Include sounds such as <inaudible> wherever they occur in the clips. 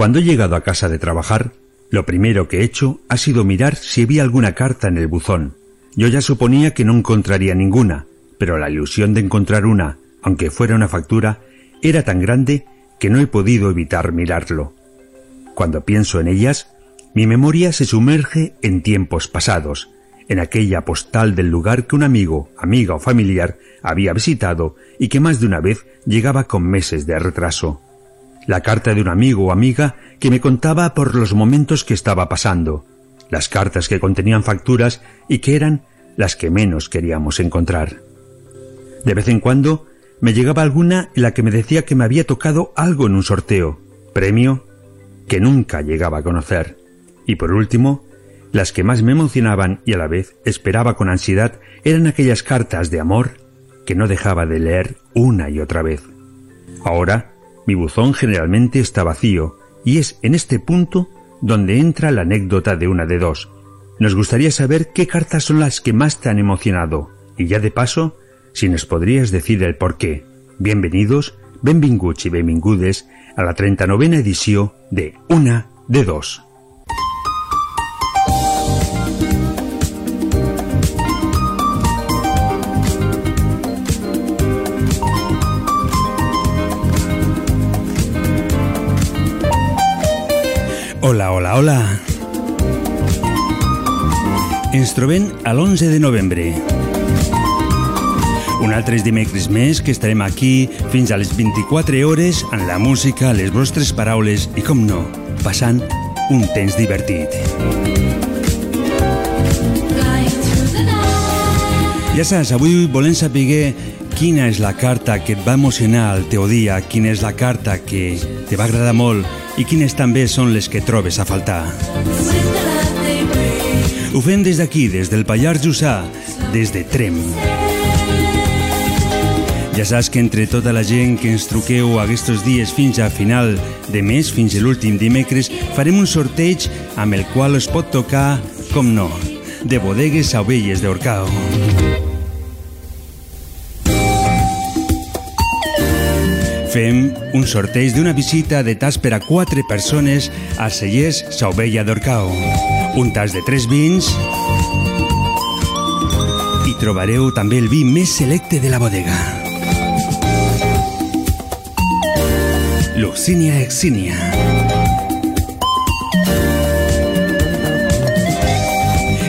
Cuando he llegado a casa de trabajar, lo primero que he hecho ha sido mirar si había alguna carta en el buzón. Yo ya suponía que no encontraría ninguna, pero la ilusión de encontrar una, aunque fuera una factura, era tan grande que no he podido evitar mirarlo. Cuando pienso en ellas, mi memoria se sumerge en tiempos pasados, en aquella postal del lugar que un amigo, amiga o familiar había visitado y que más de una vez llegaba con meses de retraso. La carta de un amigo o amiga que me contaba por los momentos que estaba pasando, las cartas que contenían facturas y que eran las que menos queríamos encontrar. De vez en cuando me llegaba alguna en la que me decía que me había tocado algo en un sorteo, premio que nunca llegaba a conocer. Y por último, las que más me emocionaban y a la vez esperaba con ansiedad eran aquellas cartas de amor que no dejaba de leer una y otra vez. Ahora, mi buzón generalmente está vacío y es en este punto donde entra la anécdota de una de dos. Nos gustaría saber qué cartas son las que más te han emocionado y ya de paso, si nos podrías decir el por qué. Bienvenidos, benvinguts y benvingudes a la 39 edición de Una de Dos. Hola, hola, hola. Ens trobem a l'11 de novembre. Un altre dimecres més que estarem aquí fins a les 24 hores amb la música, les vostres paraules i, com no, passant un temps divertit. Ja saps, avui volem saber quina és la carta que et va emocionar el teu dia, quina és la carta que te va agradar molt i quines també són les que trobes a faltar. Ho fem des d'aquí, des del Pallars Jussà, des de Trem. Ja saps que entre tota la gent que ens truqueu aquests dies fins a final de mes, fins a l'últim dimecres, farem un sorteig amb el qual es pot tocar, com no, de bodegues a ovelles d'Orcao. Fem un sorteig d'una visita de tas per a quatre persones a Cellers Sauvella d'Orcao. Un tas de tres vins i trobareu també el vi més selecte de la bodega. Luxinia Exínia.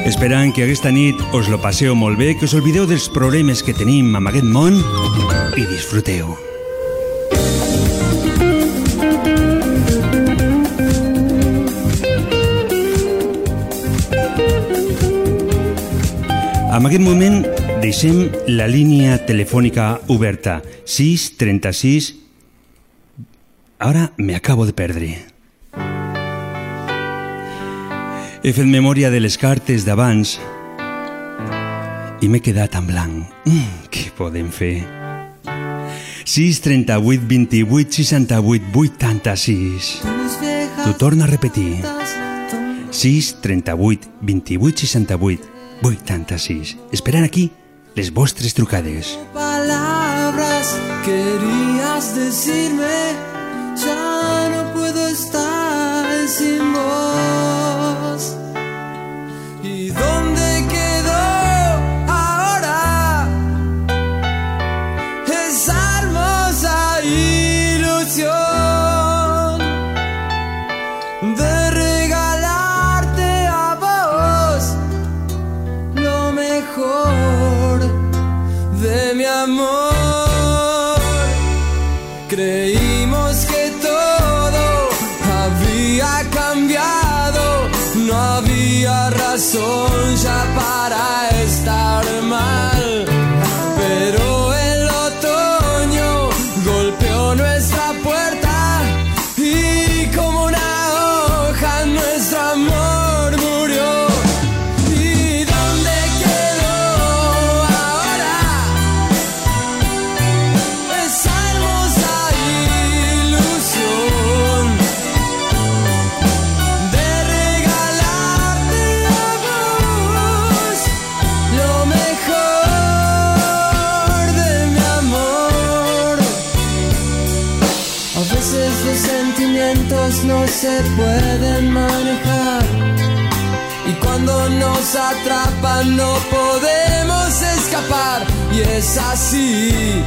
Esperant que aquesta nit us lo passeu molt bé, que us oblideu dels problemes que tenim amb aquest món i disfruteu. En aquest moment deixem la línia telefònica oberta 636 Ara me acabo de perdre. He fet memòria de les cartes d'abans i m'he quedat en blanc. Mm, què podem fer? 6, 38, 28, 68, 86. T'ho torno a repetir. 6, 38, 28, 68, 86. Esperant aquí les vostres trucades. palabras querías decirme, no podemos escapar y es así.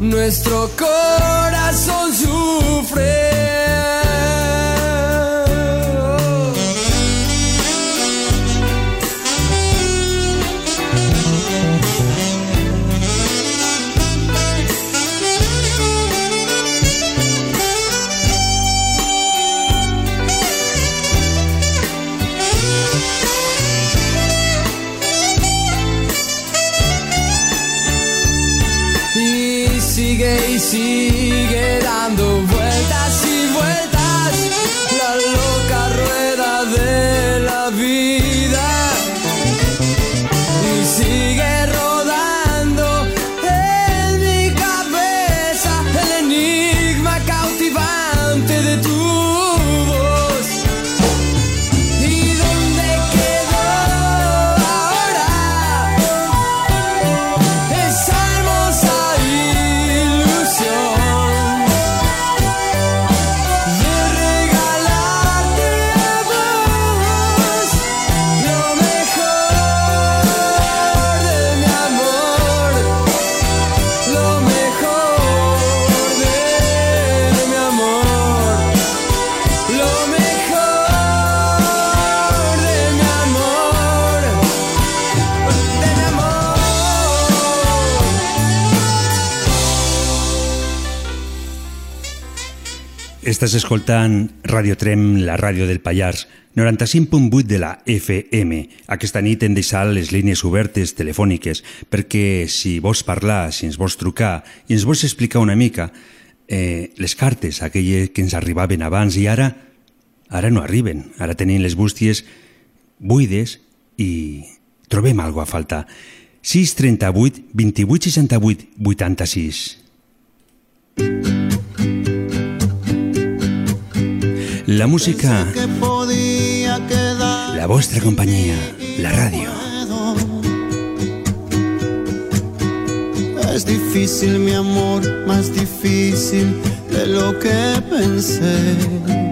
Nuestro corazón sufre. see Estàs escoltant Radio Trem, la ràdio del Pallars, 95.8 de la FM. Aquesta nit hem deixat les línies obertes telefòniques perquè si vols parlar, si ens vols trucar i ens vols explicar una mica eh, les cartes, aquelles que ens arribaven abans i ara, ara no arriben. Ara tenim les bústies buides i trobem alguna a falta. 638 28 68 86. la música, la vuestra compañía, la radio. Es difícil mi amor, más difícil de lo que pensé.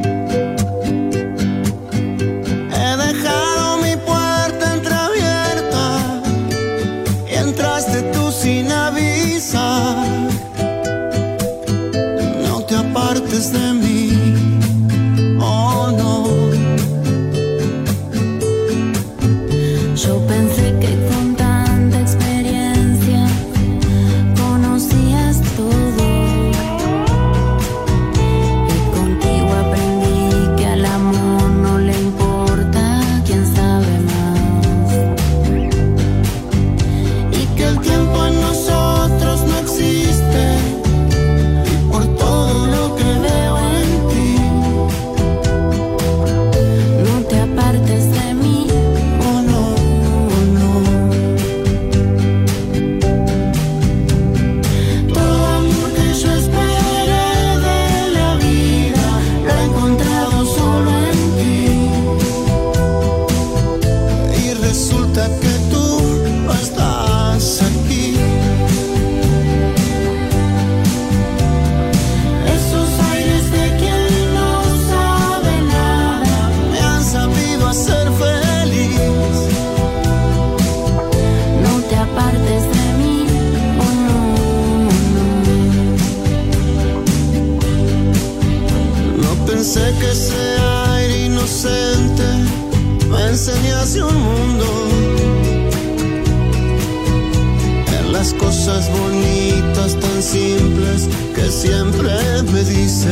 siempre me dice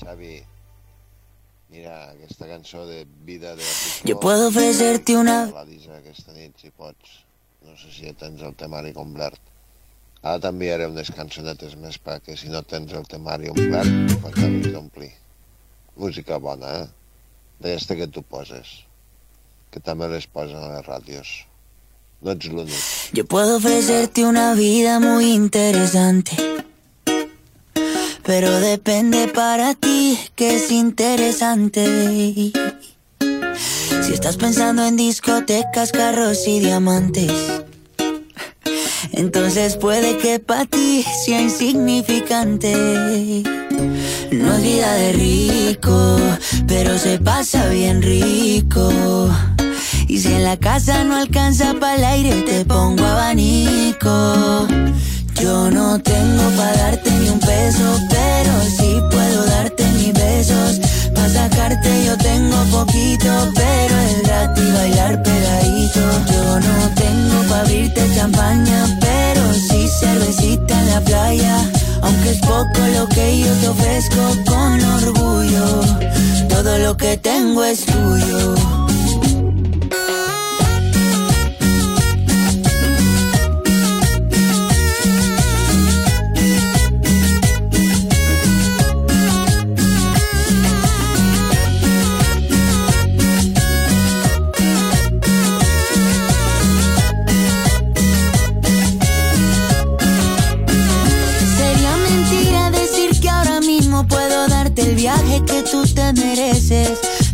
Xavi, mira, aquesta cançó de Vida de la Yo puedo ofrecerte una... La Lisa aquesta nit, si pots. No sé si ja tens el temari complert. Ara t'enviaré unes cançonetes més perquè si no tens el temari omplert, pues t'has d'omplir. Música bona, eh? D'aquesta que tu poses. Que també les posen a les ràdios. No ets l'únic. Yo puedo ofrecerte una vida muy interesante. Pero depende para ti que es interesante. Si estás pensando en discotecas, carros y diamantes, entonces puede que para ti sea insignificante. No es vida de rico, pero se pasa bien rico. Y si en la casa no alcanza para el aire, te pongo abanico. Yo no tengo para darte ni un peso, pero sí puedo darte mis besos. Para sacarte yo tengo poquito, pero es gratis bailar pegadito. Yo no tengo para abrirte champaña, pero sí cervecita en la playa. Aunque es poco lo que yo te ofrezco con orgullo, todo lo que tengo es tuyo.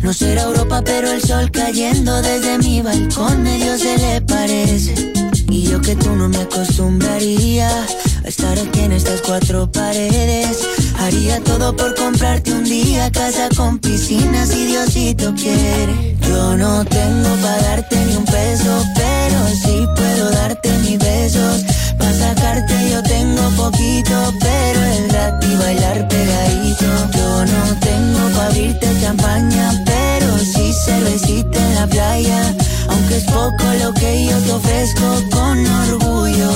No será Europa, pero el sol cayendo desde mi balcón medio se le parece. Y yo que tú no me acostumbraría a estar aquí en estas cuatro paredes. Haría todo por comprarte un día casa con piscina si Diosito quiere. Yo no tengo para darte ni un peso, pero sí puedo darte mis besos. Para sacarte yo tengo poquito, pero es gratis bailar pegadito. Yo no tengo para abrirte champaña, pero sí cervecita en la playa. Aunque es poco lo que yo te ofrezco con orgullo,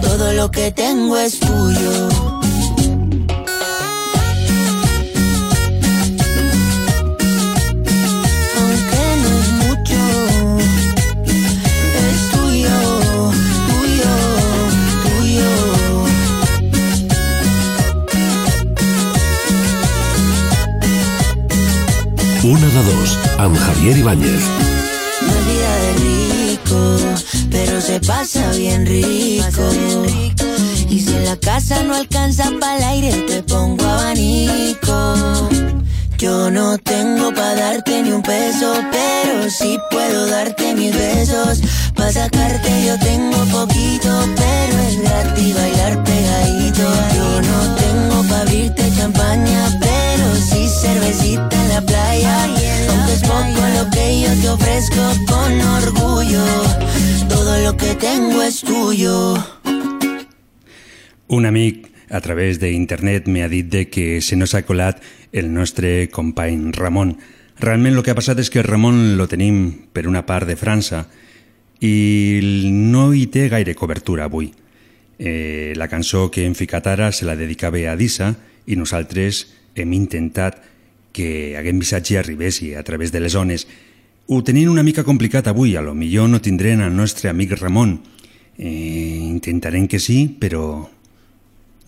todo lo que tengo es tuyo. Una de dos, amb Javier Ibáñez. Es vida de rico, pero se pasa bien rico. Y si en la casa no alcanza para el aire, te pongo abanico. Yo no tengo para darte ni un peso, pero sí puedo darte mis besos. Para sacarte yo tengo poquito, pero es gratis bailar pegadito. Yo no tengo para abrirte champaña, pero sí cervecita en la playa. Aunque es poco lo que yo te ofrezco con orgullo, todo lo que tengo es tuyo. Un amic a través d'internet m'ha dit de que se nos ha colat el nostre company Ramon. Realment el que ha passat és que Ramon lo tenim per una part de França i no hi té gaire cobertura avui. Eh, la cançó que hem ficat ara se la dedicava a Dissa i nosaltres hem intentat que aquest missatge arribessi a través de les zones. Ho tenien una mica complicat avui, a lo millor no tindrem el nostre amic Ramon. Eh, intentarem que sí, però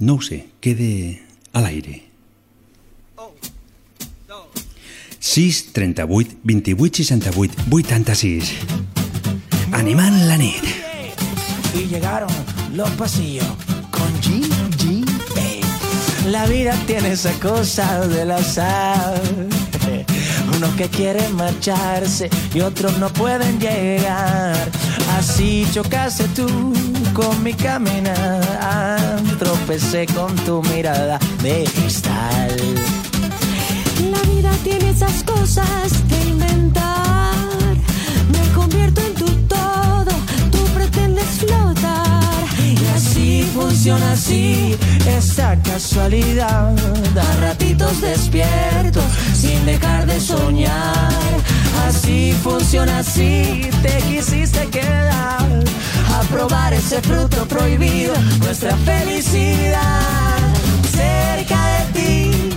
no sé, quede a l'aire. 6 38 28 68 86 Animant la nit. y llegaron los pasillos con G, G, A. La vida tiene esa cosa del azar. Unos que quieren marcharse y otros no pueden llegar. Así chocaste tú con mi caminar. Tropecé con tu mirada de cristal. La vida tiene esas cosas que inventar. Me convierto en tu todo, tú pretendes flotar. Funciona así esa casualidad. Da ratitos despiertos sin dejar de soñar. Así funciona así, te quisiste quedar a probar ese fruto prohibido, nuestra felicidad. Cerca de ti,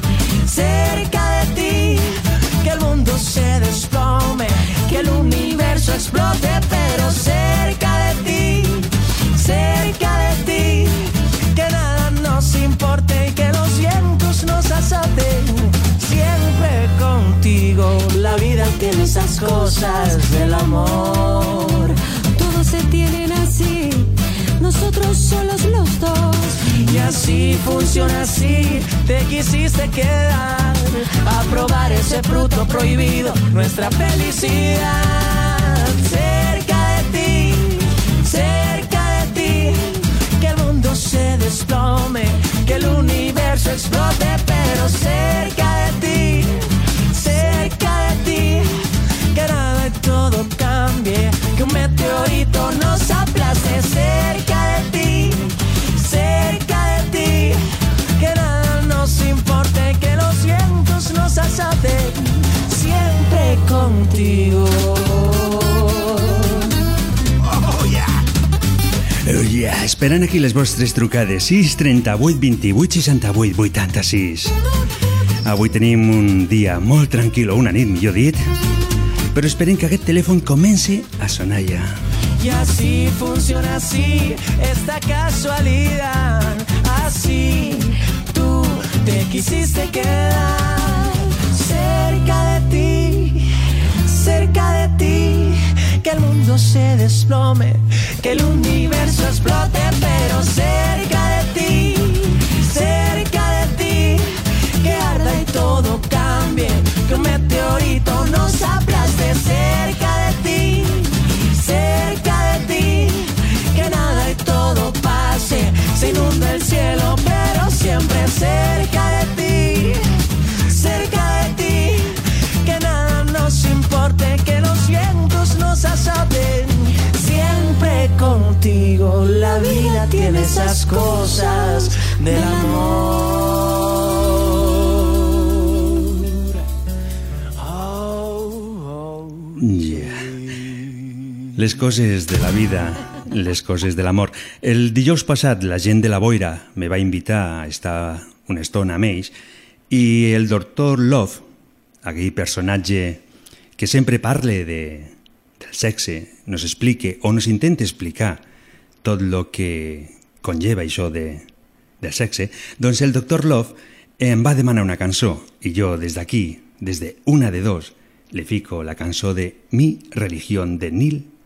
cerca de ti, que el mundo se desplome, que el universo explote, pero cerca de ti, cerca de ti, la vida tiene esas cosas del amor. Todos se tienen así, nosotros solos los dos. Y así funciona así, te quisiste quedar a probar ese fruto prohibido, nuestra felicidad. Cerca de ti, cerca de ti, que el mundo se desplome, que el universo explote, pero cerca de ti, todo cambie, que un meteorito nos aplaste cerca de ti, cerca de ti, que nada nos importe, que los vientos nos azoten, siempre contigo. Oh, yeah. Esperen aquí les vostres trucades. 6 38 28 68 86 Avui tenim un dia molt tranquil o una nit, millor dit però esperen que aquest telèfon comence a sonar ja. Y así funciona así esta casualidad. Así tú te quisiste quedar cerca de ti, cerca de ti. Que el mundo se desplome, que el universo explote, pero cerca de ti, cerca todo cambie, que un meteorito nos aplaste cerca de ti cerca de ti, que nada y todo pase, se inunda el cielo, pero siempre cerca de ti, cerca de ti, que nada nos importe, que los vientos nos azoten, siempre contigo, la vida tiene esas cosas del amor. Les coses de la vida, les coses de l'amor. El dijous passat la gent de la boira me va invitar a estar una estona amb ells i el doctor Love, aquell personatge que sempre parle de, del sexe, nos explique o nos intenta explicar tot el que conlleva això de, del sexe, doncs el doctor Love em va demanar una cançó i jo des d'aquí, des de una de dos, le fico la cançó de Mi religión de Neil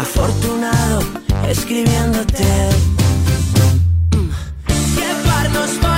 Afortunado escribiéndote. Llevarnos por el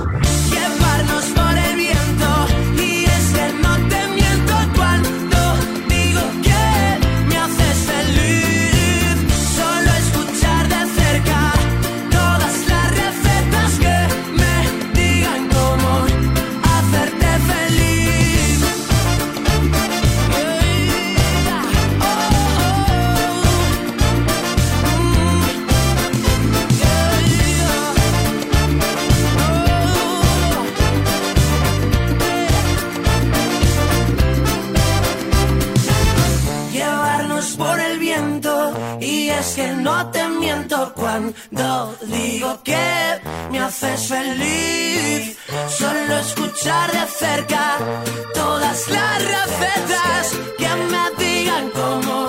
for it. Es que no te miento cuando digo que me haces feliz. Solo escuchar de cerca todas las recetas que me digan cómo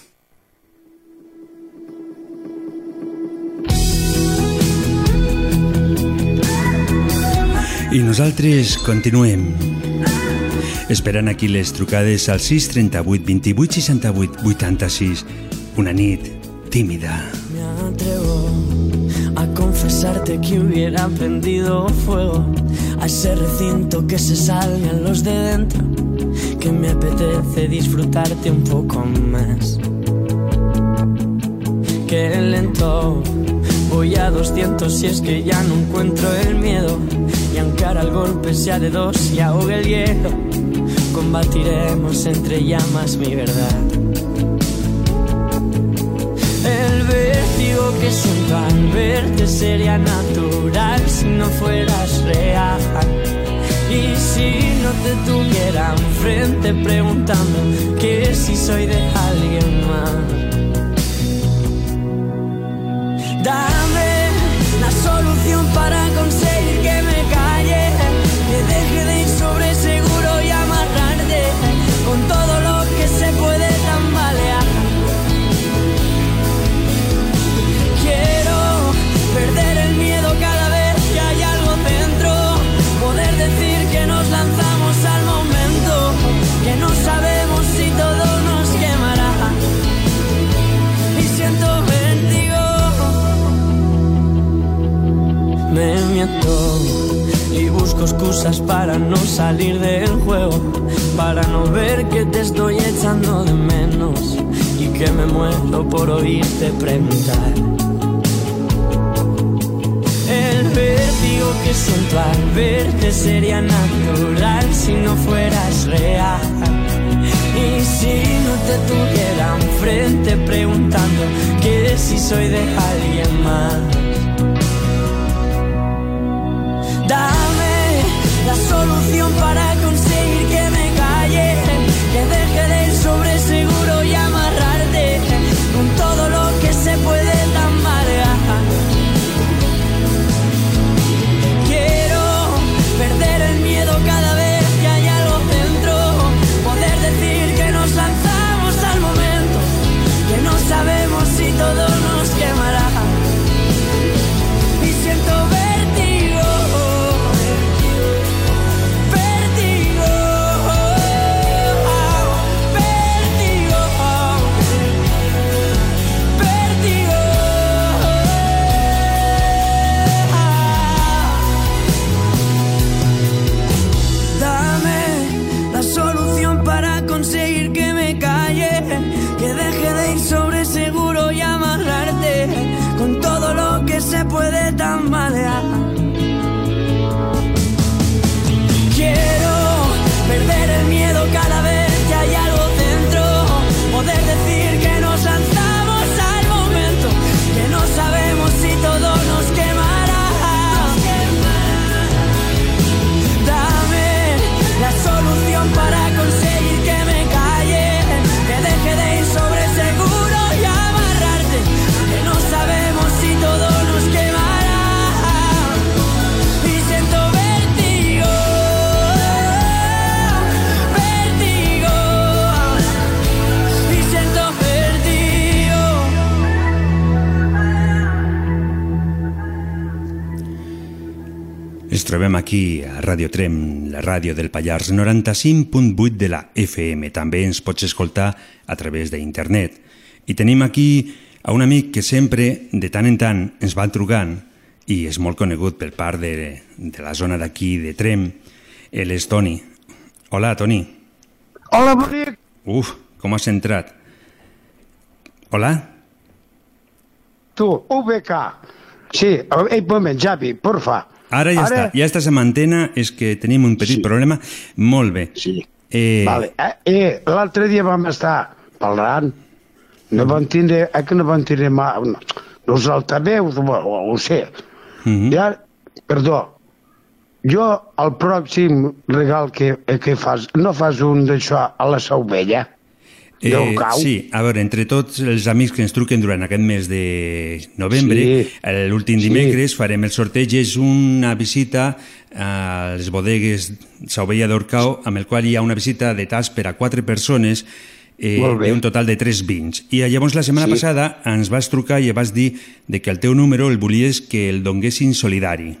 I nosaltres continuem. Esperant aquí les trucades al 638 28 68 86. Una nit tímida. Me atrevo a confesarte que hubiera prendido fuego a ese recinto que se salgan los de dentro, que me apetece disfrutarte un poco más. Que lento voy a 200 si es que ya no encuentro el miedo y aunque ahora el golpe sea de dos y ahogue el hielo, combatiremos entre llamas mi verdad. El vértigo que siento al verte sería natural si no fueras real. Y si no te tuviera enfrente preguntando que si soy de alguien más. Dame la solución para conseguir que me calle, Y busco excusas para no salir del juego, para no ver que te estoy echando de menos y que me muero por oírte preguntar. El vértigo que siento al verte sería natural si no fueras real. Y si no te tuviera enfrente preguntando que si soy de alguien más. Dame la solución para conseguir que me calle, que deje de ir sobre seguro aquí a Radio Trem, la ràdio del Pallars, 95.8 de la FM. També ens pots escoltar a través d'internet. I tenim aquí a un amic que sempre, de tant en tant, ens va trucant i és molt conegut per part de, de la zona d'aquí, de Trem. Ell és Toni. Hola, Toni. Hola, bonic. Uf, com has entrat? Hola? Tu, UBK. Sí, un moment, Javi, porfa. Ara ja Ara... està, ja estàs amb antena, és que tenim un petit sí. problema. Molt bé. Sí. Eh... Vale. Eh, eh, L'altre dia vam estar parlant, no vam tindre, eh, que no vam tindre mal, no, els altaveus, o, o, o sé. Mm -hmm. Ja, perdó, jo el pròxim regal que, que fas, no fas un d'això a la Sauvella? Eh, sí, a veure, entre tots els amics que ens truquen durant aquest mes de novembre, sí, l'últim dimecres sí. farem el sorteig, és una visita a les bodegues Sauvella d'Orcao, amb el qual hi ha una visita de tas per a quatre persones eh, un total de tres vins. I llavors la setmana sí. passada ens vas trucar i vas dir de que el teu número el volies que el donguessin solidari,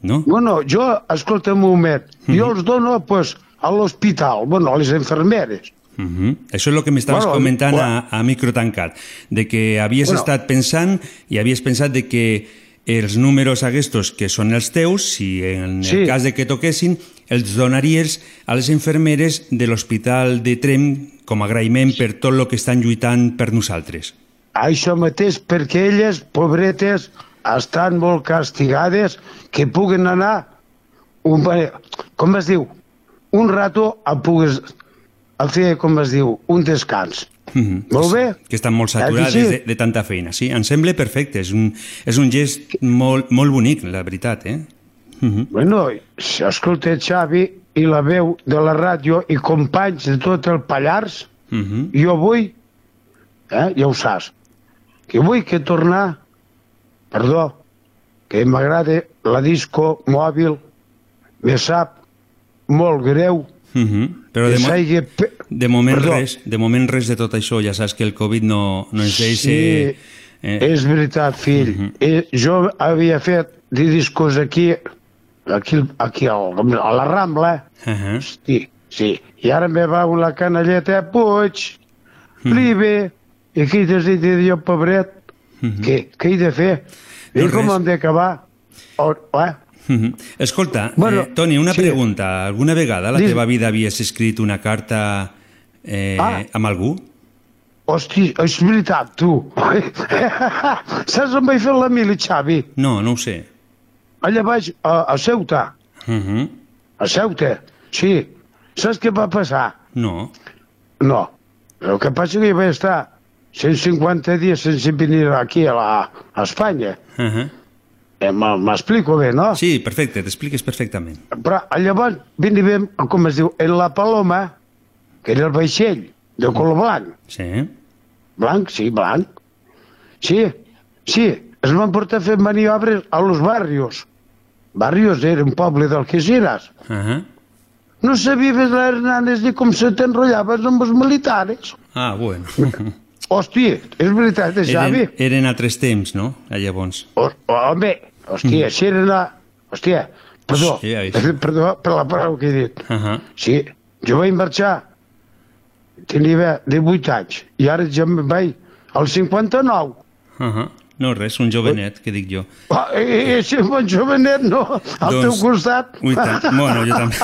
no? Bueno, jo, escolta'm un moment, mm -hmm. jo els dono pues, a l'hospital, bueno, a les enfermeres. Uh -huh. Això és el que m'estaves bueno, comentant bueno. a, a micro tancat, de que havies bueno. estat pensant i havies pensat de que els números aquests que són els teus, si en sí. el cas de que toquessin, els donaries a les infermeres de l'Hospital de Trem com a agraïment per tot el que estan lluitant per nosaltres. Això mateix, perquè elles, pobretes, estan molt castigades, que puguen anar, un, com es diu, un rato a pugues a fer, com es diu, un descans. Mm -hmm. Molt bé? Que estan molt saturades sí? de, de tanta feina. Sí, em sembla perfecte. És un, és un gest molt, molt bonic, la veritat, eh? Mm -hmm. Bueno, si escolta Xavi i la veu de la ràdio i companys de tot el Pallars, mm -hmm. jo vull, eh, ja ho saps, que vull que tornar, perdó, que m'agrada la disco mòbil, me sap molt greu, Mm -hmm. Però de, mo de moment Perdó. res, de moment res de tot això, ja saps que el Covid no, no ens deixa... Sí, eh... és veritat, fill. Mm -hmm. eh, jo havia fet de discos aquí, aquí, aquí a la Rambla, uh -huh. sí, sí, i ara me va una canalleta Puig, mm -hmm. Libe, i aquí t'has dit jo, pobret, mm -hmm. què, què he de fer? No I com res. hem d'acabar? Eh? -hmm. Escolta, bueno, eh, Toni, una sí. pregunta. Alguna vegada a la teva vida havies escrit una carta eh, ah. amb algú? Hosti, és veritat, tu. <laughs> Saps on vaig fer la mili, Xavi? No, no ho sé. Allà vaig, a, a Ceuta. Uh -huh. A Ceuta, sí. Saps què va passar? No. No. El que passa que hi vaig estar 150 dies sense venir aquí a, la, a Espanya. Uh -huh Eh, M'explico bé, no? Sí, perfecte, t'expliques perfectament. Però llavors veníem, com es diu, en la Paloma, que era el vaixell, de color blanc. Sí. Blanc, sí, blanc. Sí, sí, es van portar a fer maniobres a los barrios. Barrios era un poble d'Alquesiras. Uh -huh. No sabies les hernanes ni com se t'enrotllaves amb els militares. Ah, bueno. Hòstia, és veritat, eh, Xavi? Eren, eren altres temps, no? Llavors. O, home, Hòstia, mm. si era la... Hòstia, perdó, Hòstia, perdó per la paraula que he dit. Uh -huh. Sí, jo vaig marxar, tenia 18 anys, i ara ja em vaig al 59. Uh -huh. No, res, un jovenet, que dic jo. Ah, eh, eh, si un jovenet, no, al doncs, teu costat. Ui, tant. Bueno, jo també.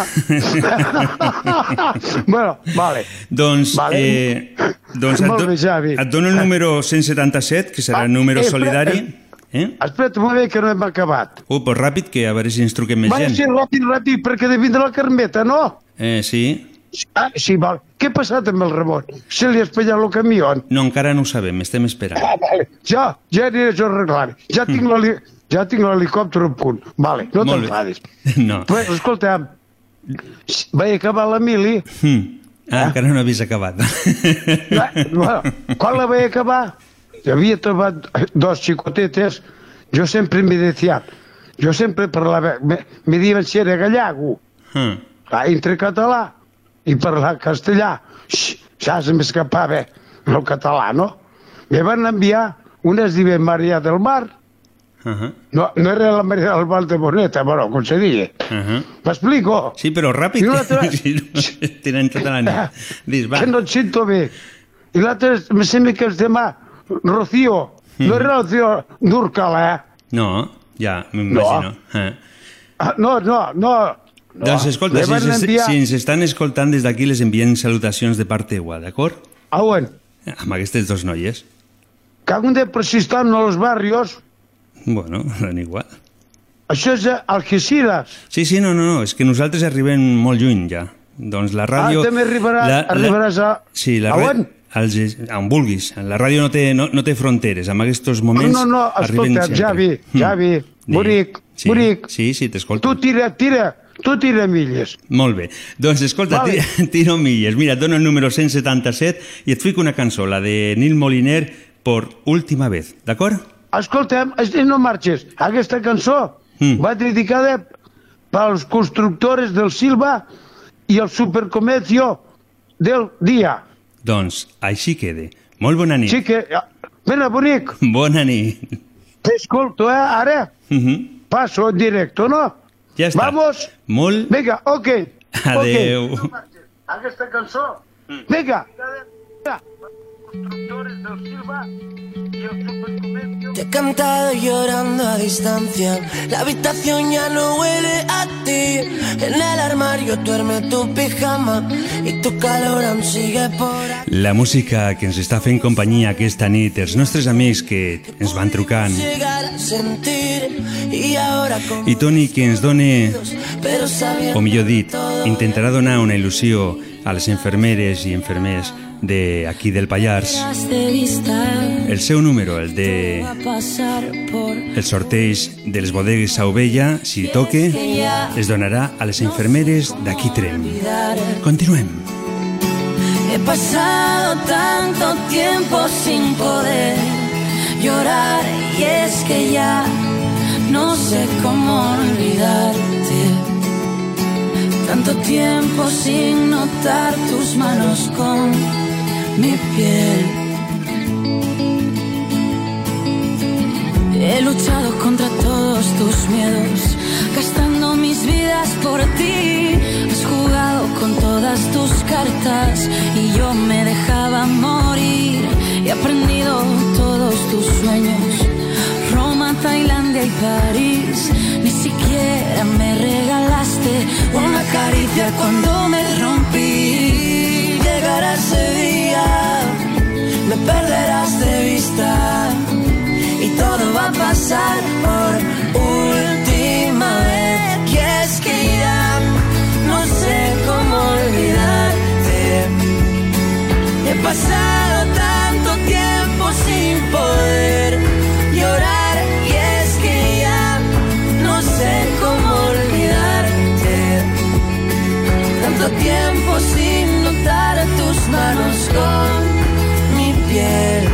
<laughs> bueno, vale. Doncs, vale. eh, doncs et, do, et dono el número 177, que serà el número ah, solidari. Eh, Eh? Espera't un moment que no hem acabat. Uh, pues ràpid, que a veure si ens truquem més Va, gent. Sí, ràpid, ràpid, perquè de vindre la carmeta, no? Eh, sí. Ah, sí, val. Què ha passat amb el Ramon? Se li ha espatllat el camió? No, encara no ho sabem, estem esperant. Ah, vale. Ja, ja aniré jo a arreglar. Ja tinc mm. l'heli... Ja tinc l'helicòpter a punt. Vale, no t'enfadis. <laughs> No. Però, escolta, vaig acabar la mili... Mm. Ah, eh? encara no havies acabat. Ja, bueno, quan la vaig acabar, havia trobat dos xicotetes, jo sempre m'he decia, jo sempre parlava, me, me diuen si era gallago, mm. entre català i parlar castellà, ja se m'escapava el català, no? Me van enviar una es diu Maria del Mar, Uh -huh. No, no era la Maria del Val de Boneta, bueno, com se digui. Uh -huh. M'explico? Sí, però ràpid. I l'altre- <laughs> Sí, no, tenen tota la nit. <laughs> Dis, va. Que no et sento bé. I l'altre, me sembla que es demà, Rocío. No era Rocío Durcal, eh? No, ja, m'imagino. Eh. Ah, no, no, no. no. Doncs escolta, si, ens- enviar- si ens estan escoltant des d'aquí, les enviem salutacions de part teua, d'acord? Ah, bueno. Amb aquestes dos noies. Cago de persistar en los barrios. Bueno, <laughs> dan igual. Això és Algeciras. Sí, sí, no, no, no, és que nosaltres arribem molt lluny ja. Doncs la ràdio... Ah, també arribarà, arribaràs a... Sí, la a ràdio... Als, on vulguis. La ràdio no té, no, no té fronteres. En aquests moments No, no, no, escolta, sempre. Javi, Mm. Javi, Sí, bonic, sí, bonic. Sí, sí, t'escolto. Tu tira, tira, tu tira milles. Molt bé. Doncs escolta, Vale. tira, <laughs> tiro milles. Mira, et dono el número 177 i et fico una cançó, la de Nil Moliner, por última vez, d'acord? Escolta'm, es- no marxes. Aquesta cançó Mm. va dedicada pels constructores del Silva i el supercomercio del dia. Doncs així quede. Molt bona nit. Sí que... Mira, bonic, <laughs> Bona nit. t'escolto, eh, ara. Uh -huh. Paso en directo, no? Ja està. Vamos. Molt... Vinga, ok. Adeu. Okay. Aquesta cançó. Vinga. Constructores del Silva. Te he cantado llorando a distancia. La habitación ya no huele a ti. En el armario duerme tu pijama y tu calor aún sigue por aquí. La música que ens està fent companyia aquesta nit, els nostres amics que ens van trucant, i Toni que ens o millor dit, intentarà donar una il·lusió a les infermeres i infermers de aquí del Pallars. El seu número, el de el sorteig de les bodegues Sauvella, si toque, es donarà a les infermeres d'aquí Trem. Continuem. He pasado tanto tiempo sin poder llorar y es que ya no sé cómo olvidarte. Tanto tiempo sin notar tus manos con mi piel. He luchado contra todos tus miedos, gastando mis vidas por ti. Has jugado con todas tus cartas y yo me dejaba morir. He aprendido todos tus sueños, Roma, Tailandia y París. Ni siquiera me regalaste una caricia cuando me rompí. Llegará ese día, me perderás de vista y todo va a pasar por última vez. Y es que ya no sé cómo olvidarte. He pasado tanto con mi piel.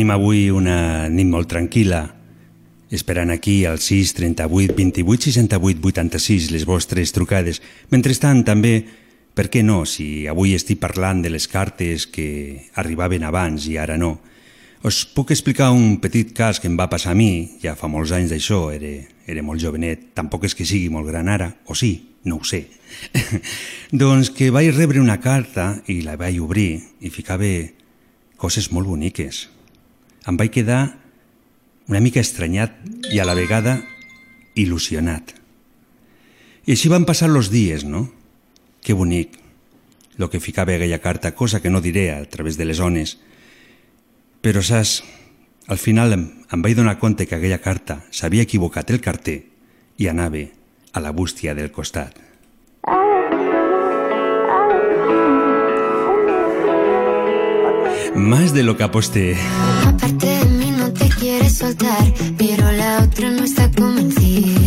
Tenim avui una nit molt tranquil·la, esperant aquí al 6 38 28 68 86 les vostres trucades. Mentrestant, també, per què no, si avui estic parlant de les cartes que arribaven abans i ara no, Us puc explicar un petit cas que em va passar a mi, ja fa molts anys d'això, era, era molt jovenet, tampoc és que sigui molt gran ara, o sí, no ho sé. <laughs> doncs que vaig rebre una carta i la vaig obrir i ficava coses molt boniques. Em vaig quedar una mica estranyat i a la vegada il·lusionat. I així van passar els dies, no? Que bonic, lo que ficava aquella carta, cosa que no diré a través de les ones. Però, saps, al final em, em vaig donar compte que aquella carta s'havia equivocat el carter i anava a la bústia del costat. Más de lo que aposté. Aparte de mí no te quieres soltar, pero la otra no está convencida.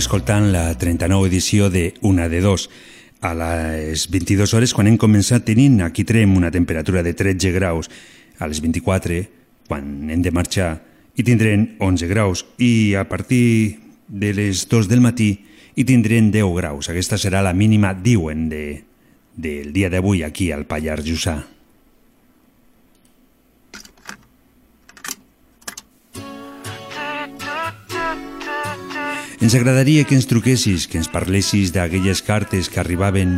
Escoltant la 39 edició de Una de Dos. A les 22 hores, quan hem començat tenint, aquí trem una temperatura de 13 graus. A les 24, quan hem de marxar, hi tindrem 11 graus. I a partir de les 2 del matí hi tindrem 10 graus. Aquesta serà la mínima, diuen, de, del dia d'avui aquí al Pallars Jussà. Ens agradaria que ens truquessis, que ens parlessis d'aquelles cartes que arribaven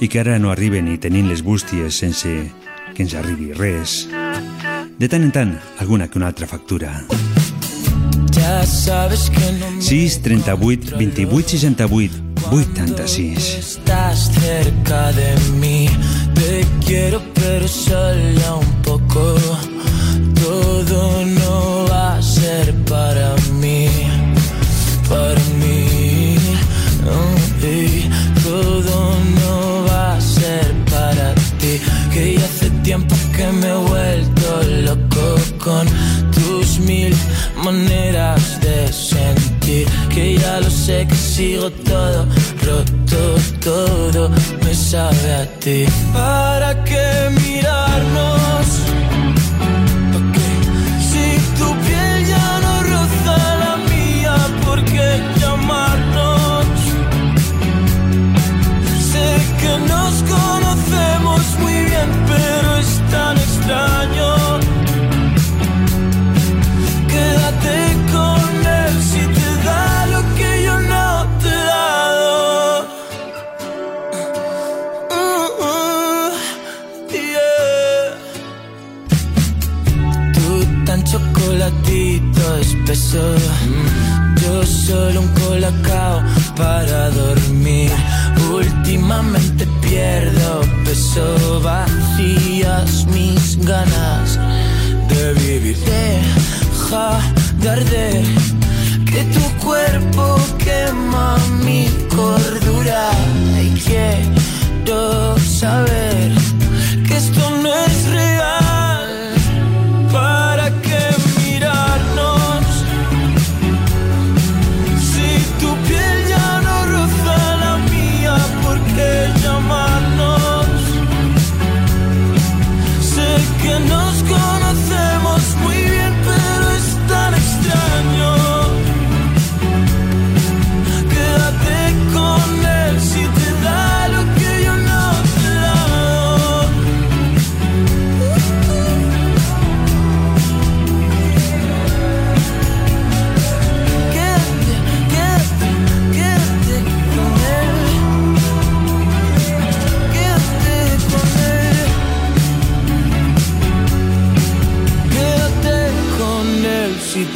i que ara no arriben i tenim les bústies sense que ens arribi res. De tant en tant, alguna que una altra factura. Ya sabes que no me 6 38 28 68 86. estás cerca de mí. Te quiero, pero solo un poco. Todo no va a ser para mí. Que me he vuelto loco con tus mil maneras de sentir. Que ya lo sé que sigo todo roto, todo me sabe a ti. ¿Para qué mirarnos? Quédate con él si te da lo que yo no te he dado. Uh. Tú tan chocolatito espeso. Yo solo un colacao para dormir. Últimamente pierdo peso, vacías mis ganas de vivir. Deja de arder, que tu cuerpo quema mi cordura. Y quiero saber que esto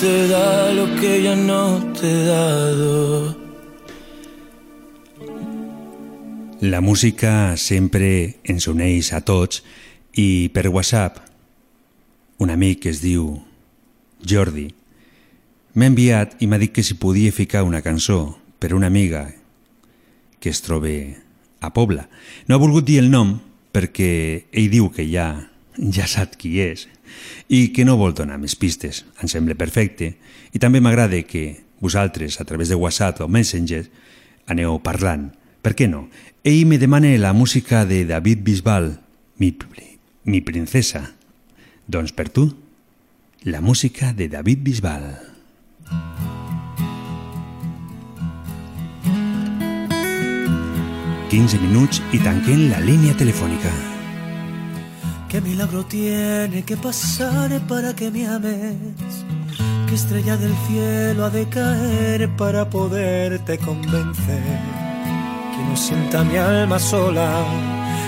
te da lo que yo no te he dado. La música sempre ens uneix a tots i per WhatsApp un amic que es diu Jordi m'ha enviat i m'ha dit que si podia ficar una cançó per una amiga que es troba a Pobla. No ha volgut dir el nom perquè ell diu que ja, ja sap qui és i que no vol donar més pistes. Em sembla perfecte i també m'agrada que vosaltres, a través de WhatsApp o Messenger, aneu parlant. Per què no? Ell me demana la música de David Bisbal, mi, mi princesa. Doncs per tu, la música de David Bisbal. Quinze minuts i tanquem la línia telefònica. ¿Qué milagro tiene que pasar para que me ames? ¿Qué estrella del cielo ha de caer para poderte convencer? Que no sienta mi alma sola,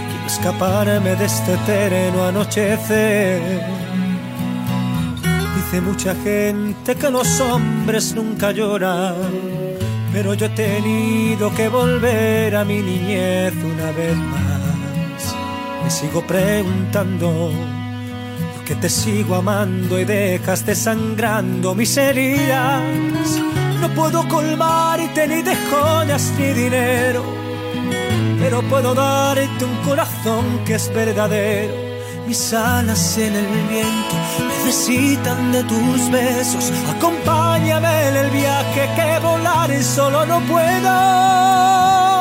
quiero escaparme de este eterno anochecer. Dice mucha gente que los hombres nunca lloran, pero yo he tenido que volver a mi niñez una vez más. Me sigo preguntando por qué te sigo amando y dejas desangrando mis heridas. No puedo colmarte ni de joyas ni dinero, pero puedo darte un corazón que es verdadero. Mis alas en el viento necesitan de tus besos. Acompáñame en el viaje que volar solo no puedo.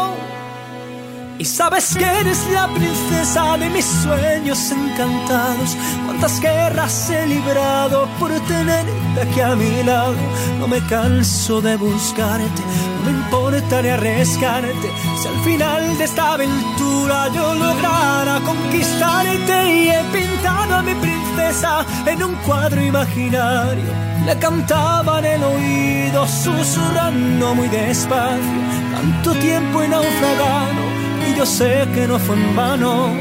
Y sabes que eres la princesa de mis sueños encantados. Cuántas guerras he librado por tenerte aquí a mi lado. No me canso de buscarte, no me importa ni arriesgarte. Si al final de esta aventura yo lograra conquistarte y he pintado a mi princesa en un cuadro imaginario. Le cantaba en el oído, susurrando muy despacio. Tanto tiempo he naufragado y yo sé que no fue en vano.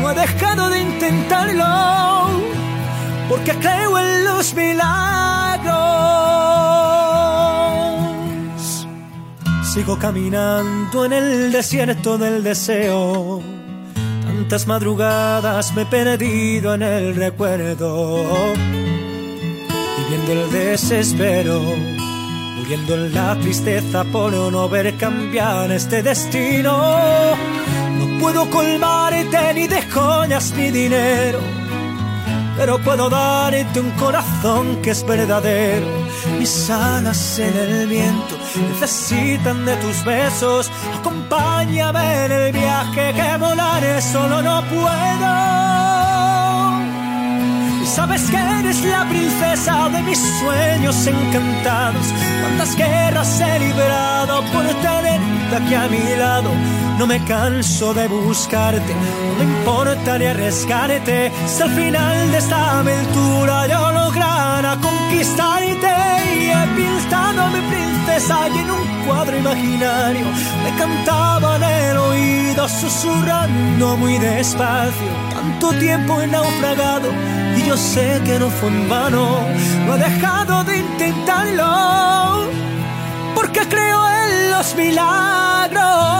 No he dejado de intentarlo, porque creo en los milagros. Sigo caminando en el desierto del deseo. Tantas madrugadas me he perdido en el recuerdo, viviendo el desespero muriendo en la tristeza por no ver cambiar este destino. Puedo colmarte ni de joyas ni dinero, pero puedo darte un corazón que es verdadero. Mis alas en el viento necesitan de tus besos. Acompáñame en el viaje que volaré solo no puedo. Sabes que eres la princesa de mis sueños encantados. Cuántas guerras he librado por tenerte aquí a mi lado. No me canso de buscarte, no me importa ni arriesgarte. Si al final de esta aventura yo lograra conquistarte y he pintado a mi princesa y en un cuadro imaginario me cantaba en el oído susurrando muy despacio. Tanto tiempo he naufragado yo sé que no fue en vano, no he dejado de intentarlo, porque creo en los milagros.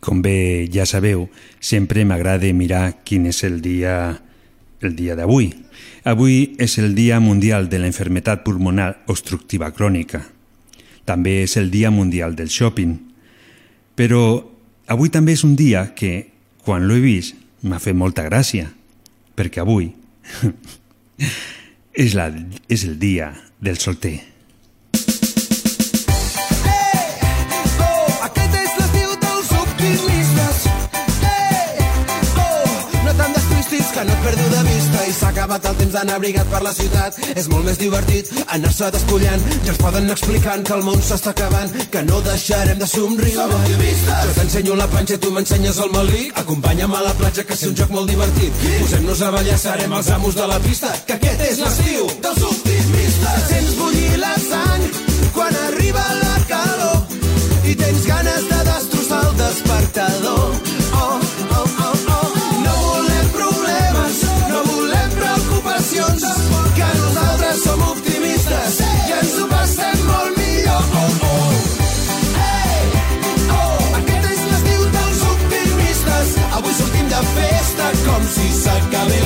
Com bé ja sabeu, sempre m'agrada mirar quin és el dia el dia d'avui. Avui és el Dia Mundial de la Enfermetat Pulmonar Obstructiva Crònica. També és el Dia Mundial del Shopping. Però avui també és un dia que, quan l'he vist, m'ha fet molta gràcia, perquè avui <laughs> és, la, és el dia del solter. Vista i s'ha acabat el temps d'anar abrigat per la ciutat. És molt més divertit anar-se despullant. Ja ens poden anar explicant que el món s'està acabant, que no deixarem de somriure. Som optimistes! Jo t'ensenyo la panxa i tu m'ensenyes el malic. Acompanya'm a la platja que és un joc molt divertit. Posem-nos a ballar, serem els amos de la pista, que aquest és l'estiu dels optimistes. Sents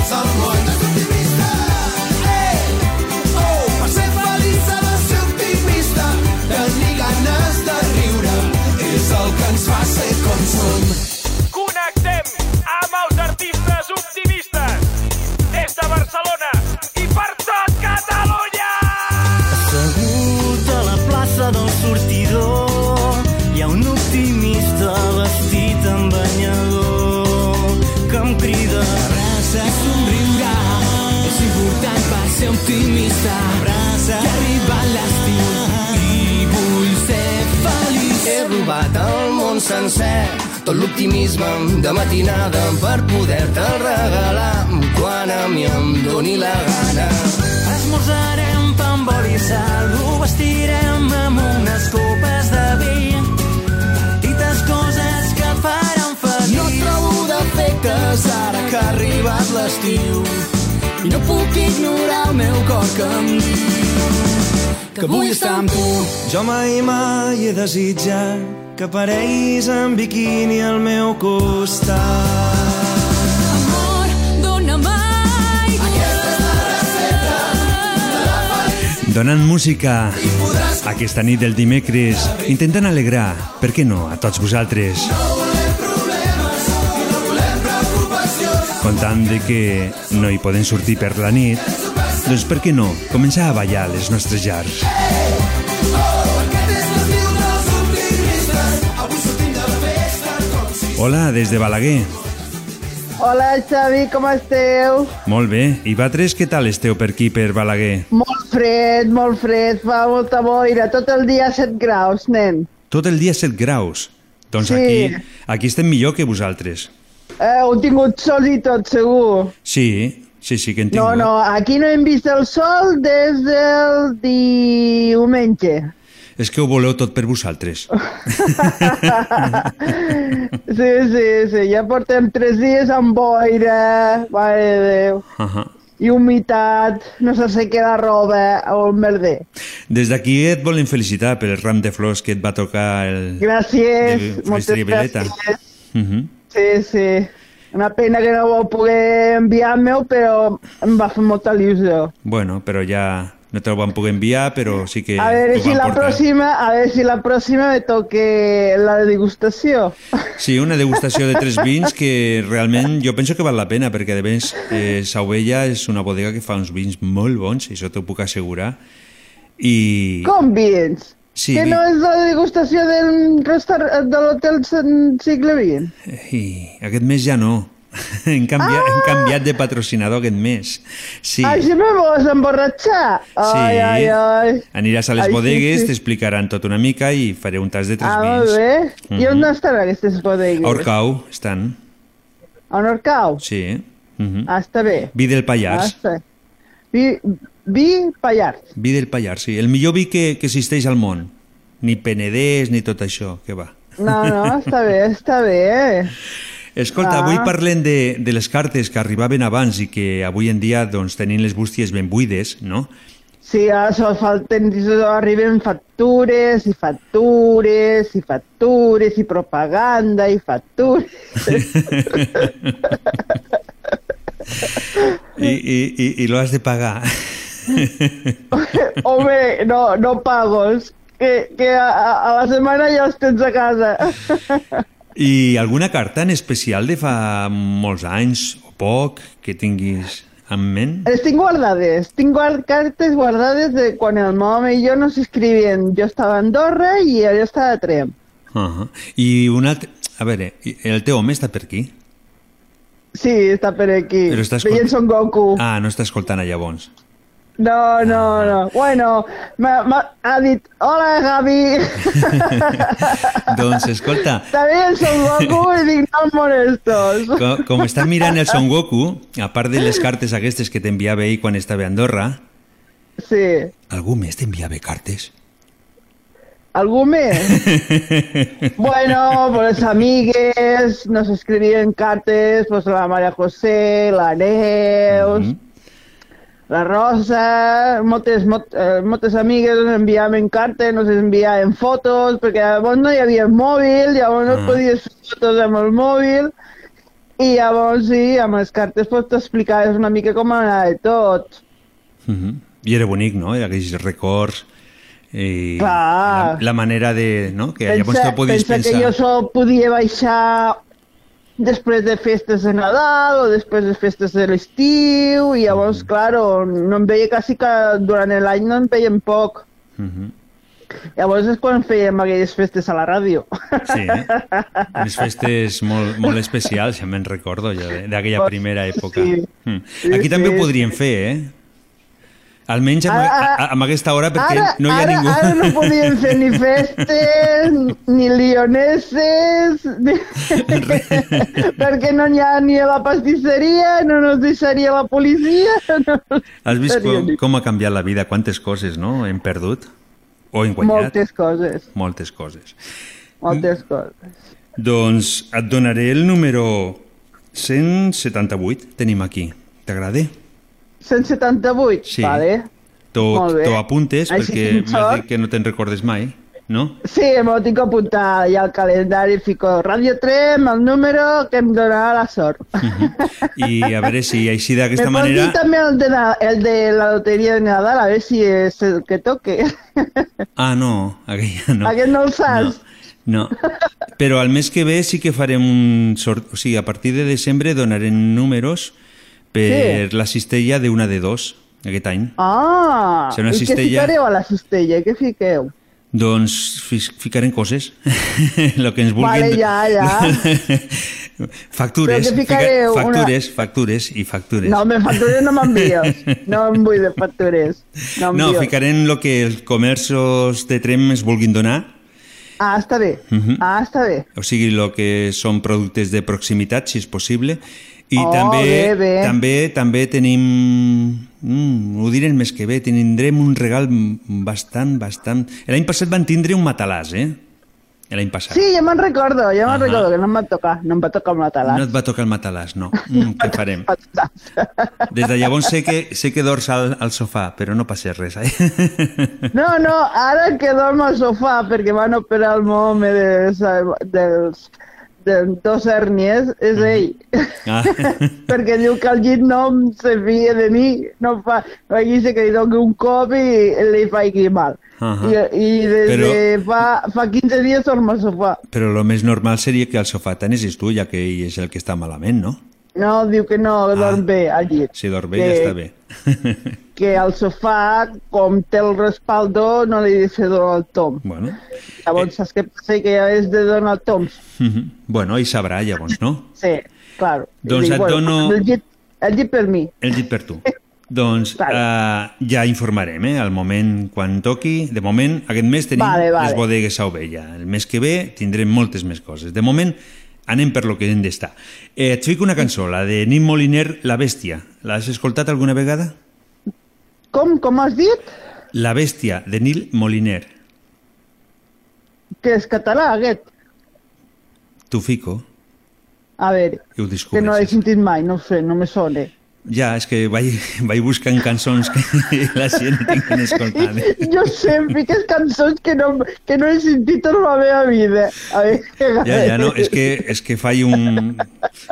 someone. Sencer tot l'optimisme de matinada per poder-te'l regalar quan a mi em doni la gana. Esmorzarem pa amb oli i sal, ho vestirem amb unes copes de vi. Petites coses que et faran feliç. No trobo defectes ara que ha arribat l'estiu. I no puc ignorar el meu cor que em diu que vull estar amb tu. Jo mai, mai he desitjat que apareguis en biquini al meu costat. Amor. Donant música aquesta nit del dimecres, intentant alegrar, per què no, a tots vosaltres. Contant de que no hi poden sortir per la nit, doncs per què no, començar a ballar a les nostres llars. Hola, des de Balaguer. Hola, Xavi, com esteu? Molt bé. I vosaltres què tal esteu per aquí, per Balaguer? Molt fred, molt fred, fa molta boira, tot el dia 7 graus, nen. Tot el dia 7 graus. Doncs Sí. aquí, aquí estem millor que vosaltres. Eh, heu tingut sol i tot, segur. Sí, sí, sí que en No, tingut. no, aquí no hem vist el sol des del diumenge. És que ho voleu tot per vosaltres. <laughs> Sí, sí, sí, ja portem tres dies amb boira, mare de Déu, Ahà. i humitat, no se seca la roba o el merder. Des d'aquí et volem felicitar per el ram de flors que et va tocar el... Gràcies, de moltes gràcies. Mhm. Sí, sí. Una pena que no ho poder enviar-me-ho, però em va fer molta il·lusió. Bueno, però ja no te lo van poder enviar, però sí que A veure si la portar. pròxima, a veure si la pròxima me toque la degustació. Sí, una degustació de tres vins que realment jo penso que val la pena, perquè de més eh, Sauvella és una bodega que fa uns vins molt bons, això t'ho puc assegurar. I... Com vins? Sí, que no és la degustació del restaur- de l'hotel segle XX? I aquest mes ja no. <laughs> hem, canviat, hem canviat de patrocinador aquest mes. Sí. Així me vols emborratxar? Ai, ai, ai. Aniràs a les Ai, sí, bodegues, sí. t'explicaran tot una mica i faré un tas de tres Ah, vins. molt bé. I Mhm. on estan aquestes bodegues? A Orcau estan, A Orcau? sí. Mhm. Ah, està bé. Vi del Ah, Pallars. està bé. Vi, vi Pallars. Vi del Pallars, sí. El millor vi que, que existeix al món. Ni Penedès, ni tot això, que va. No, no, <laughs> està bé, està bé. Escolta, Ah. avui parlem de, de les cartes que arribaven abans i que avui en dia doncs, tenint les bústies ben buides, no? Sí, ara sol falten, arriben factures i factures i factures i propaganda i factures. <laughs> I, i, i, i lo has de pagar. <laughs> Home, no, no pagos, que, que a, a la setmana ja els tens a casa. <laughs> I alguna carta en especial de fa molts anys o poc que tinguis en ment? Les tinc guardades, tinc guard cartes guardades de quan el meu home i jo nos escrivien. Jo estava a Andorra i ell estava a Trem. Uh -huh. I un altre... A veure, el teu home està per aquí? Sí, està per aquí. Però està Veient Son Goku. Ah, no està escoltant a llavors. No, no, no. Bueno, m'ha m'ha- ha dit, hola, Javi. <laughs> doncs, escolta, Està bé el Son Goku i dic, no molestos. com, com mirant el Son Goku, a part de les cartes aquestes que t'enviava ell quan estava a Andorra, Sí. algú més t'enviava cartes? ¿Algú més? <laughs> bueno, pues amigues, nos escribían cartes, pues la María José, la Neus, la Rosa, moltes, mot, eh, moltes amigues ens enviaven cartes, nos enviaven fotos, perquè llavors no hi havia mòbil, llavors no Ah. podies fer fotos amb el mòbil, i llavors sí, amb les cartes pues, t'explicaves una mica com anava de tot. Uh -huh. I era bonic, no? Aquells records i Clar. la, la manera de... No? Que llavors tu podies pensa pensar... que jo sol podia baixar després de festes de Nadal o després de festes de l'estiu i llavors, Mm. claro, no em veia quasi que durant l'any no em veiem poc. Uh -huh. Llavors és quan fèiem aquelles festes a la ràdio. Sí, eh? unes festes molt, molt especials, ja me'n recordo jo, de- d'aquella primera època. Sí. Mm. Sí, Aquí també ho sí. podríem fer, eh? Almenys amb, Ara- a, a, amb aquesta hora, perquè ara, no hi ha ara, ningú... Ara no podíem fer ni festes, ni lioneses, ni... <laughs> perquè no n'hi ha ni a la pastisseria, no nos deixaria la policia. No Has vist com, ni- com ha canviat la vida, quantes coses, no? Hem perdut o hem guanyat. Moltes coses, Moltes coses. moltes coses. Doncs et donaré el número 178, tenim aquí. T'agrada? 178, Sí. vale. T'ho t'ho apuntes Així perquè m'has dit que no te'n recordes mai, no? Sí, m'ho tinc que apuntar ja al calendari, fico Radio Trem, el número que em donarà la sort. I a veure si així d'aquesta <laughs> Me manera... també el de, la, el de la loteria de Nadal, a veure si és el que toque. <laughs> Ah, no, aquella no. Aquest no el saps? No, però al mes que ve sí que farem un sort... O sigui, a partir de desembre donarem números per la cistella d'una de dos aquest any. Ah, Serà una i què cistella. ficareu a la cistella? Què fiqueu? Doncs fi- ficarem coses, <laughs> lo que ens Vale, vulguin... ja, ja. <laughs> factures, què ficareu? fica- Una- factures, factures i factures. No, me factures no m'envies. <laughs> No em vull de factures. No, no, ficarem el que els comerços de Trem es vulguin donar, Ah, està bé. Mhm. Ah, està bé. o sigui, el que són productes de proximitat, si és possible, i Oh, també, bé, bé. també també tenim... Mm, ho diré el mes que ve, tindrem un regal bastant, bastant... L'any passat van tindre un matalàs, eh? L'any passat. Sí, ja me'n recordo, ja me'n Ahà. recordo que no em va tocar, no em va tocar amb la No et va tocar el matalàs, no. <laughs> Mm, què farem? Des de llavors sé que, sé que dors al, al sofà, però no passa res, eh? No, no, ara que dormo al sofà perquè van operar el meu home dels, dels, de dos hèrnies és ell. Ah, <laughs> perquè diu que el llit no em se fia de mi, no fa, dice que li doni un cop i li faci mal. Ahà. I, I des Però- de fa, fa 15 dies dorm al sofà. però lo més normal seria que al sofà t'anessis tu, ja que ell és el que està malament, no? No, diu que no, que dorm bé al llit. Si dorm bé, Que- ja està bé. <laughs> Que al sofà, com té el respaldo, no li deixa donar el tom. Bueno, Llavors, saps què passa? Que ja és de donar toms. mhm. bueno, ell sabrà, llavors, no? Sí, claro. I Doncs et dono- El llit, el llit per mi. El dit per tu. Doncs <laughs> uh, ja informarem, eh? Al moment quan toqui. De moment, aquest mes tenim Vale, vale. les bodegues a ovella. El mes que ve tindrem moltes més coses. De moment, anem per lo que hem d'estar. Eh, et fico una cançó, la de Nim Moliner, La Bèstia. L'has escoltat alguna vegada? Com, com has dit? La Bèstia, de Nil Moliner. Que és català, aquest. T'ho fico A veure, que no l'he sentit mai, no sé, no me sona. Ja, és que vaig, <laughs> vaig buscant cançons que <laughs> la gent tinguin escoltant. <laughs> Jo sempre fiques cançons que no, que no he sentit en la meva vida. A veure, Ja, ja, no, és que, és que faig un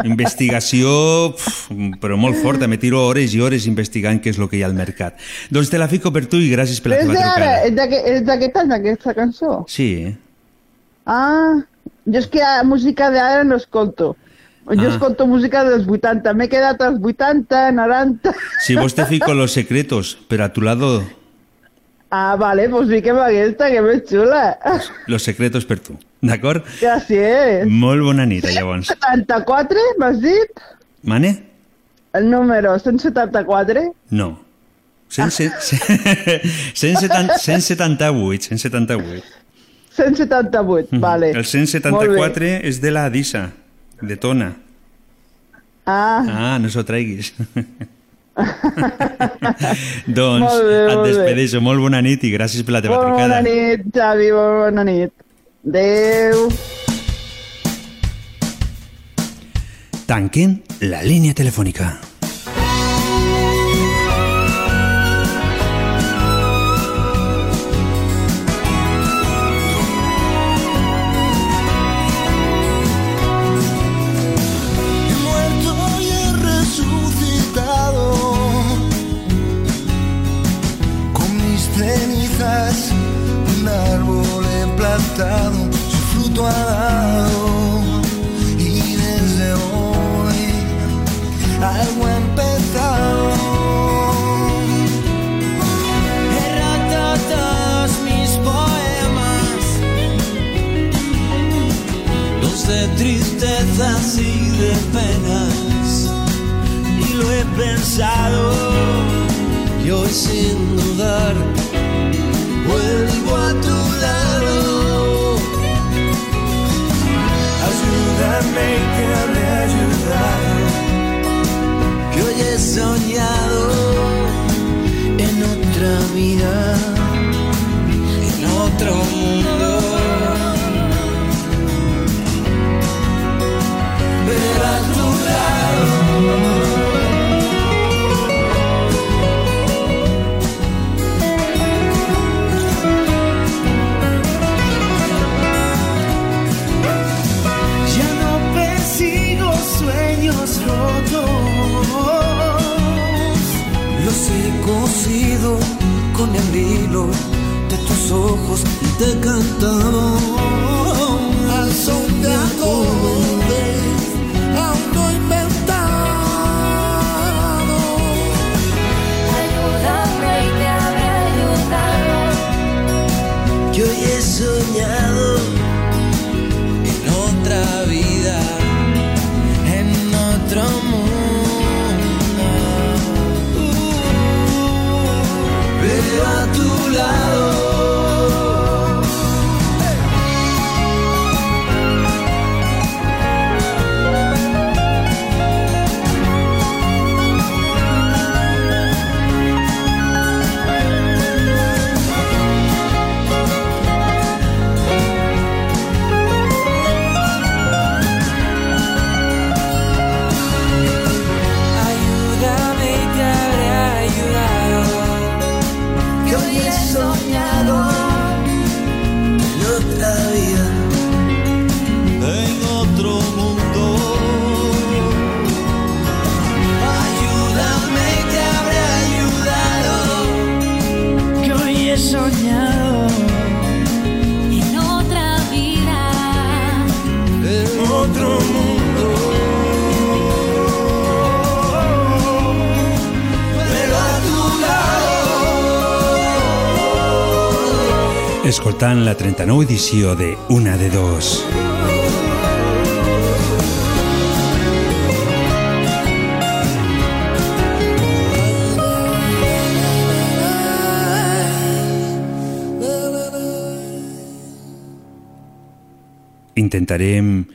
investigació pf, però molt forta, me tiro hores i hores investigant què és el que hi ha al mercat. Doncs te la fico per tu i gràcies per la teva trucada. és d'aquest any, aquesta cançó? Sí? Ah, jo és que música d'ara no escolto. Jo Ah. escolto música dels 80. M'he quedat als 80, 90... Si vos te fico los secretos, pero a tu lado Ah, vale, pues fiquem aquesta, que més xula. los secretos per tu. D'acord? Gràcies. Molt bona nit, llavors. 74, m'has dit? Mane? El número 174? No. 170, 170, 178, 178. 178, Mhm. vale. El Molt 174 és de la Disa, de Tona. Ah, Ah, no s'ho treguis. <laughs> doncs Molt bé, et molt despedeixo. Molt bona nit i gràcies per la teva molt trucada. bona nit, Xavi, bona nit. Adéu. Tanquen la línia telefònica. De penas. Y lo he pensado, y hoy sin dudar, vuelvo a tu lado. Ayúdame que habré ayudado, que hoy he soñado en otra vida, en otro mundo. Escoltant la 39 edició de Una de Dos. Intentarem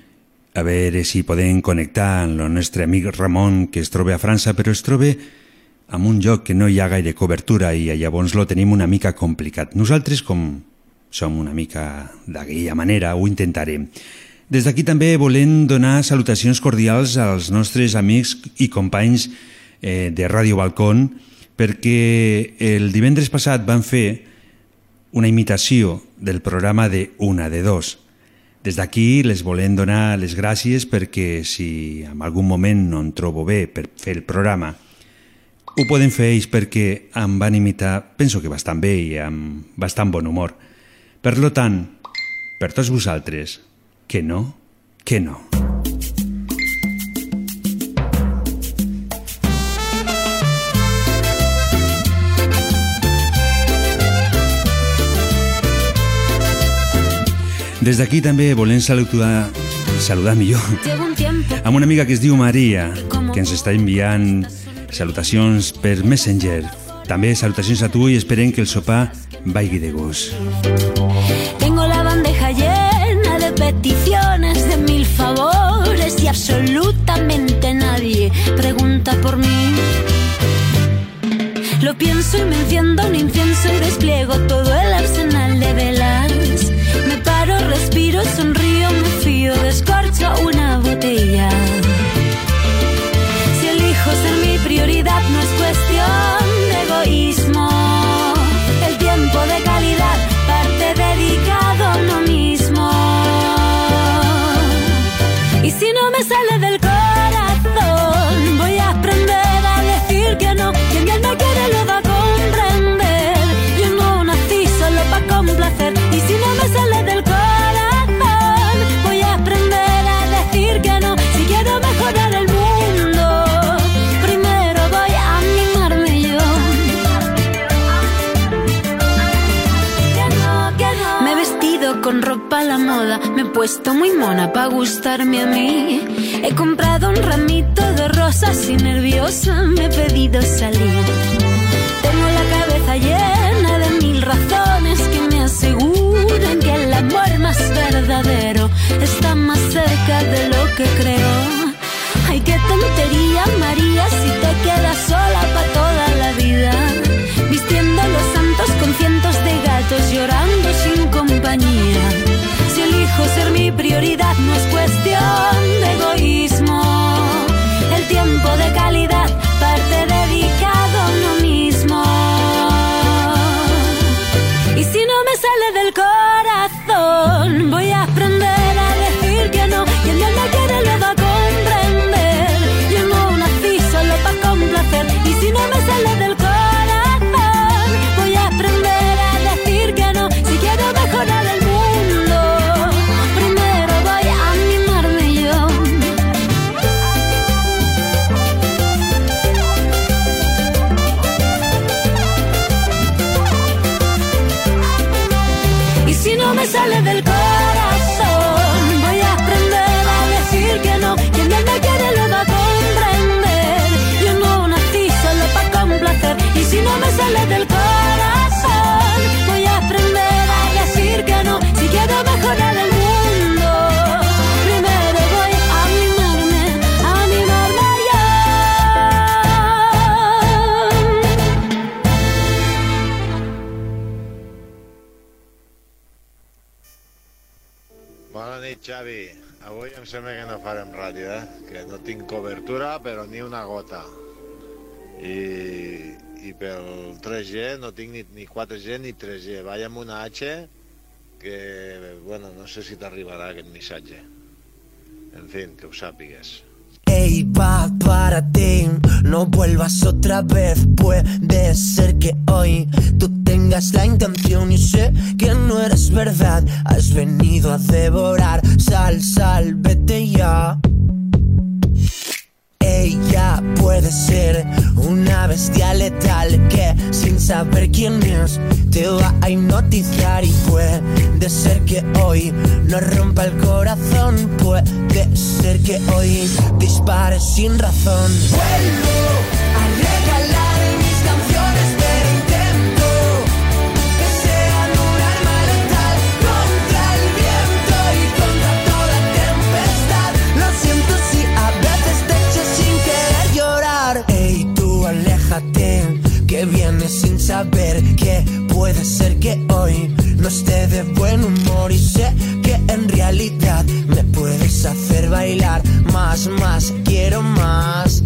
a veure si podem connectar amb el nostre amic Ramon, que es troba a França, però es troba en un lloc que no hi ha gaire cobertura i llavors lo tenim una mica complicat. Nosaltres, com som una mica d'aquella manera, ho intentarem. Des d'aquí també volem donar salutacions cordials als nostres amics i companys eh, de Ràdio Balcón perquè el divendres passat van fer una imitació del programa de Una de Dos. Des d'aquí les volem donar les gràcies perquè si en algun moment no em trobo bé per fer el programa ho poden fer ells perquè em van imitar, penso que bastant bé i amb bastant bon humor. Per lo tant, per tots vosaltres, que no, que no. Des d'aquí també volem saludar, saludar millor amb una amiga que es diu Maria, que ens està enviant salutacions per Messenger. També salutacions a tu i esperem que el sopar vagi de gust. Absolutamente nadie pregunta por mí. Lo pienso y me enciendo un incienso y despliego todo el arsenal de velas. Puesto muy mona para gustarme a mí. He comprado un ramito de rosas y nerviosa me he pedido salir. Tengo la cabeza llena de mil razones que me aseguran que el amor más verdadero está más cerca de lo que creo. Ser mi prioridad no es cuestión de egoísmo. El tiempo de calidad sembla que no farem ràdio, eh? Que no tinc cobertura, però ni una gota. I, i pel 3G no tinc ni, ni 4G ni 3G. Vaig amb una H que, bueno, no sé si t'arribarà aquest missatge. En fin, que ho sàpigues. Ey, va, párate, no vuelvas otra vez. Puede ser que hoy tú tengas la intención y sé que no eres verdad. Has venido a devorar, sal, sal, vete ya. Ella puede ser una bestia letal que sin saber quién es te va a hipnotizar y puede ser que hoy nos rompa el corazón, puede ser que hoy dispare sin razón. Vuelvo que vienes sin saber que puede ser que hoy no esté de buen humor y sé que en realidad me puedes hacer bailar más, más, quiero más.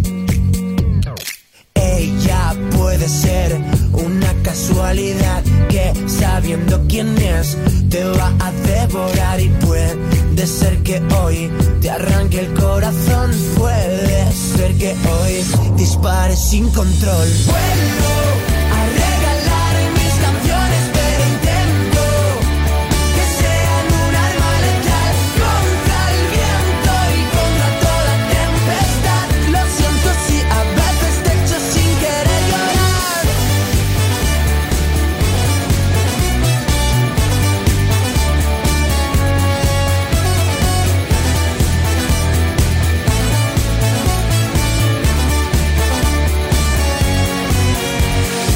Ella puede ser una casualidad que sabiendo quién es te va a devorar y puede ser que hoy te arranque el corazón, puede ser que hoy dispare sin control. Vuelvo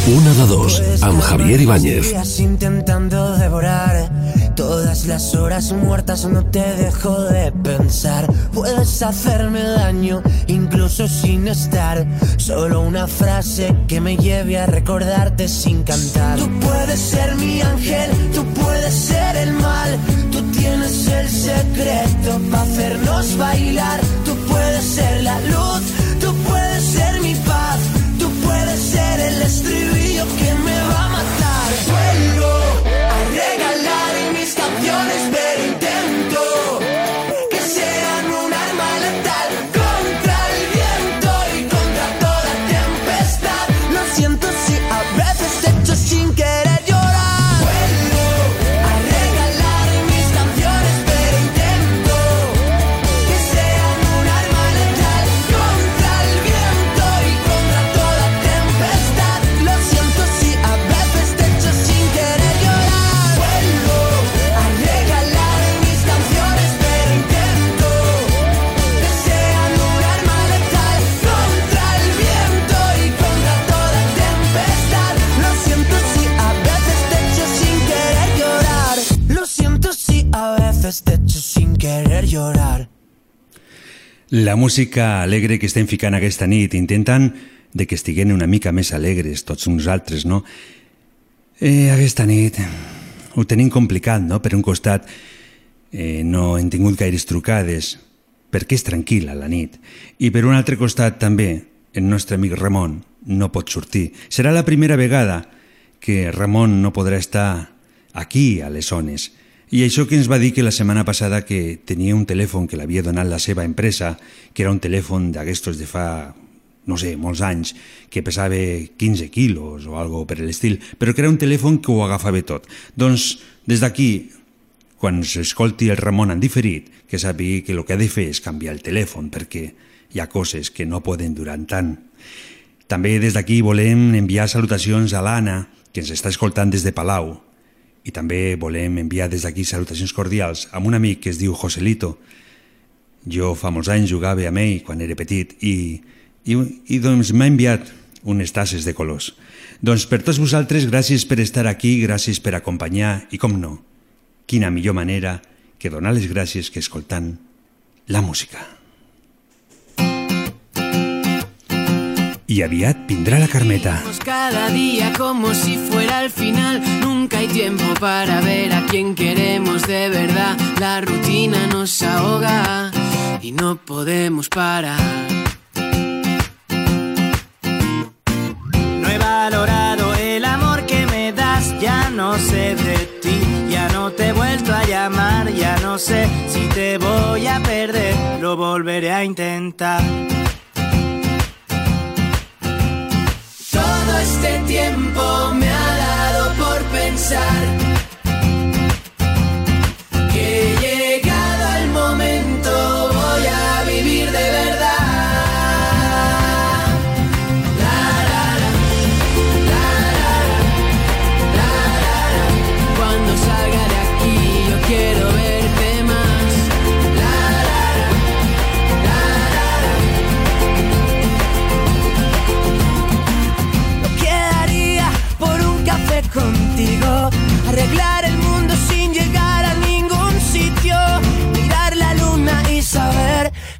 Una de dos, amb Javier Ibáñez. Intentando devorar todas las horas muertas, no te dejo de pensar. Puedes hacerme daño, incluso sin estar. Solo una frase que me lleve a recordarte sin cantar. Tú puedes ser mi ángel, tú puedes ser el mal. Tú tienes el secreto para hacernos bailar. Tú puedes ser la luz, tú puedes ser mi paz. Tú puedes ser el estribillo La música alegre que estem ficant aquesta nit intentant de que estiguem una mica més alegres tots uns altres, no? Eh, aquesta nit ho tenim complicat, no? Per un costat eh, no hem tingut gaires trucades perquè és tranquil·la la nit i per un altre costat també el nostre amic Ramon no pot sortir. Serà la primera vegada que Ramon no podrà estar aquí a les zones. I això que ens va dir que la setmana passada que tenia un telèfon que l'havia donat la seva empresa, que era un telèfon d'aquestos de fa, no sé, molts anys, que pesava 15 quilos o algo per l'estil, però que era un telèfon que ho agafava tot. Doncs des d'aquí, quan s'escolti el Ramon en diferit, que sàpiga que el que ha de fer és canviar el telèfon, perquè hi ha coses que no poden durar tant. També des d'aquí volem enviar salutacions a l'Anna, que ens està escoltant des de Palau, i també volem enviar des d'aquí salutacions cordials a un amic que es diu Joselito. Jo fa molts anys jugava amb ell quan era petit i, i, i doncs m'ha enviat unes tasses de colors. Doncs per tots vosaltres, gràcies per estar aquí, gràcies per acompanyar i, com no, quina millor manera que donar les gràcies que escoltant la música. Y aviat vindrà la Carmeta. Cada día como si fuera el final. Nunca hay tiempo para ver a quien queremos de verdad. La rutina nos ahoga y no podemos parar. No he valorado el amor que me das, ya no sé de ti, ya no te he vuelto a llamar, ya no sé si te voy a perder, lo volveré a intentar. Todo este tiempo me pensar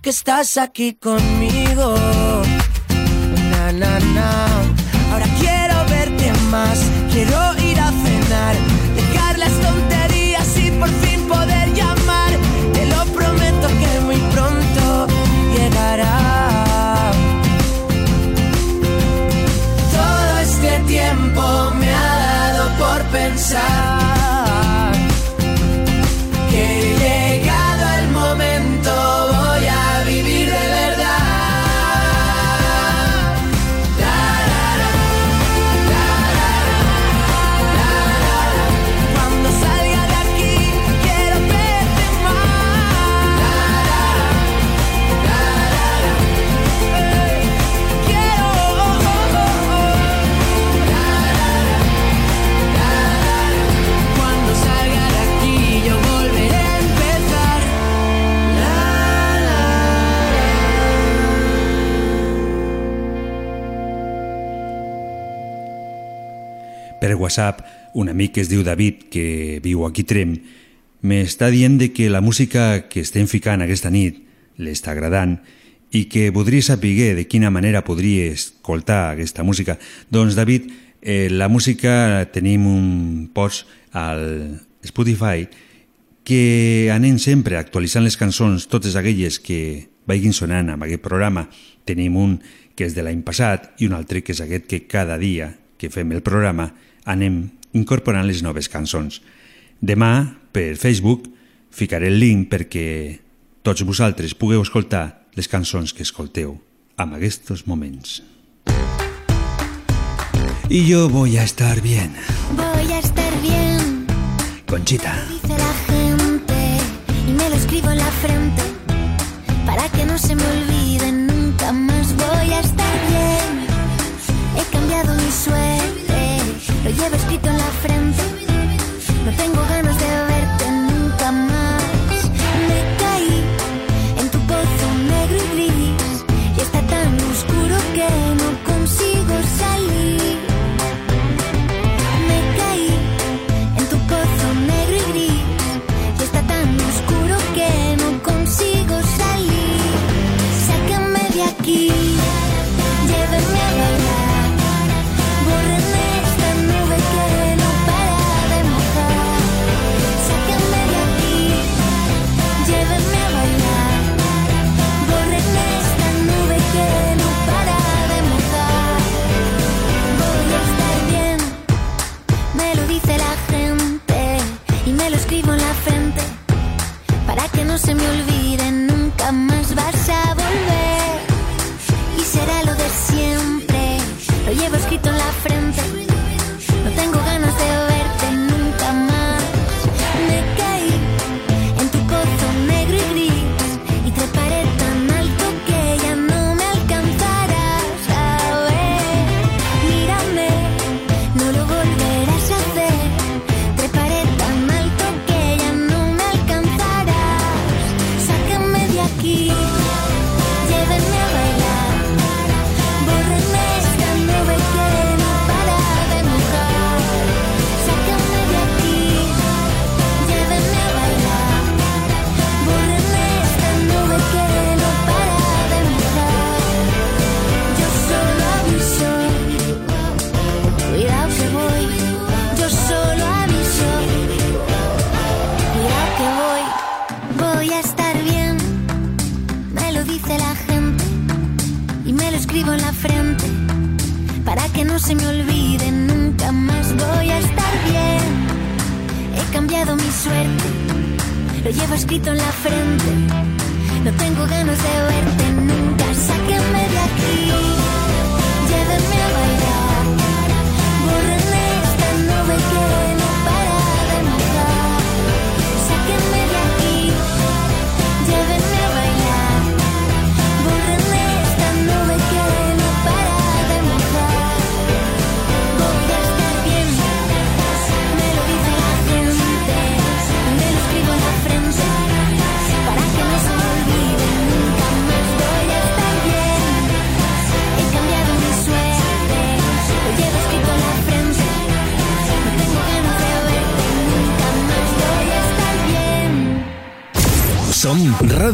que estás aquí conmigo. Na, na, na. Ahora quiero verte más, quiero ir a cenar, dejar las tonterías y por fin poder llamar. Te lo prometo que muy pronto llegará. Todo este tiempo me ha dado por pensar Per WhatsApp, un amic que es diu David, que viu aquí Trem, m'està dient de que la música que estem ficant aquesta nit l'està agradant i que voldria saber de quina manera podria escoltar aquesta música. Doncs, David, eh, la música tenim un post al Spotify que anem sempre actualitzant les cançons, totes aquelles que vagin sonant amb aquest programa. Tenim un que és de l'any passat i un altre que és aquest que cada dia que fem el programa anem incorporant les noves cançons. Demà, per Facebook, ficaré el link perquè tots vosaltres pugueu escoltar les cançons que escolteu en aquests moments. Y yo voy a estar bien. Voy a estar bien, Conchita. dice la gente, y me lo escribo en la frente, para que no se me olvide nunca más. Voy a estar bien, he cambiado mi suerte, lo llevo escrito en la frente, no tengo ganas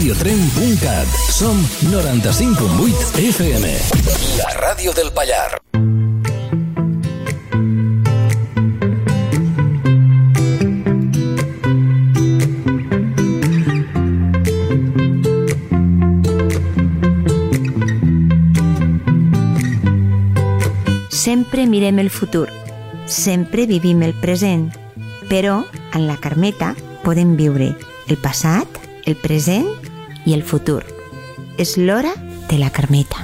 som radiotrem.cat. Som 95.8 FM. La ràdio del Pallar. Sempre mirem el futur, sempre vivim el present, però en la Carmeta podem viure el passat, el present i el futur. És l'hora de la Carmeta.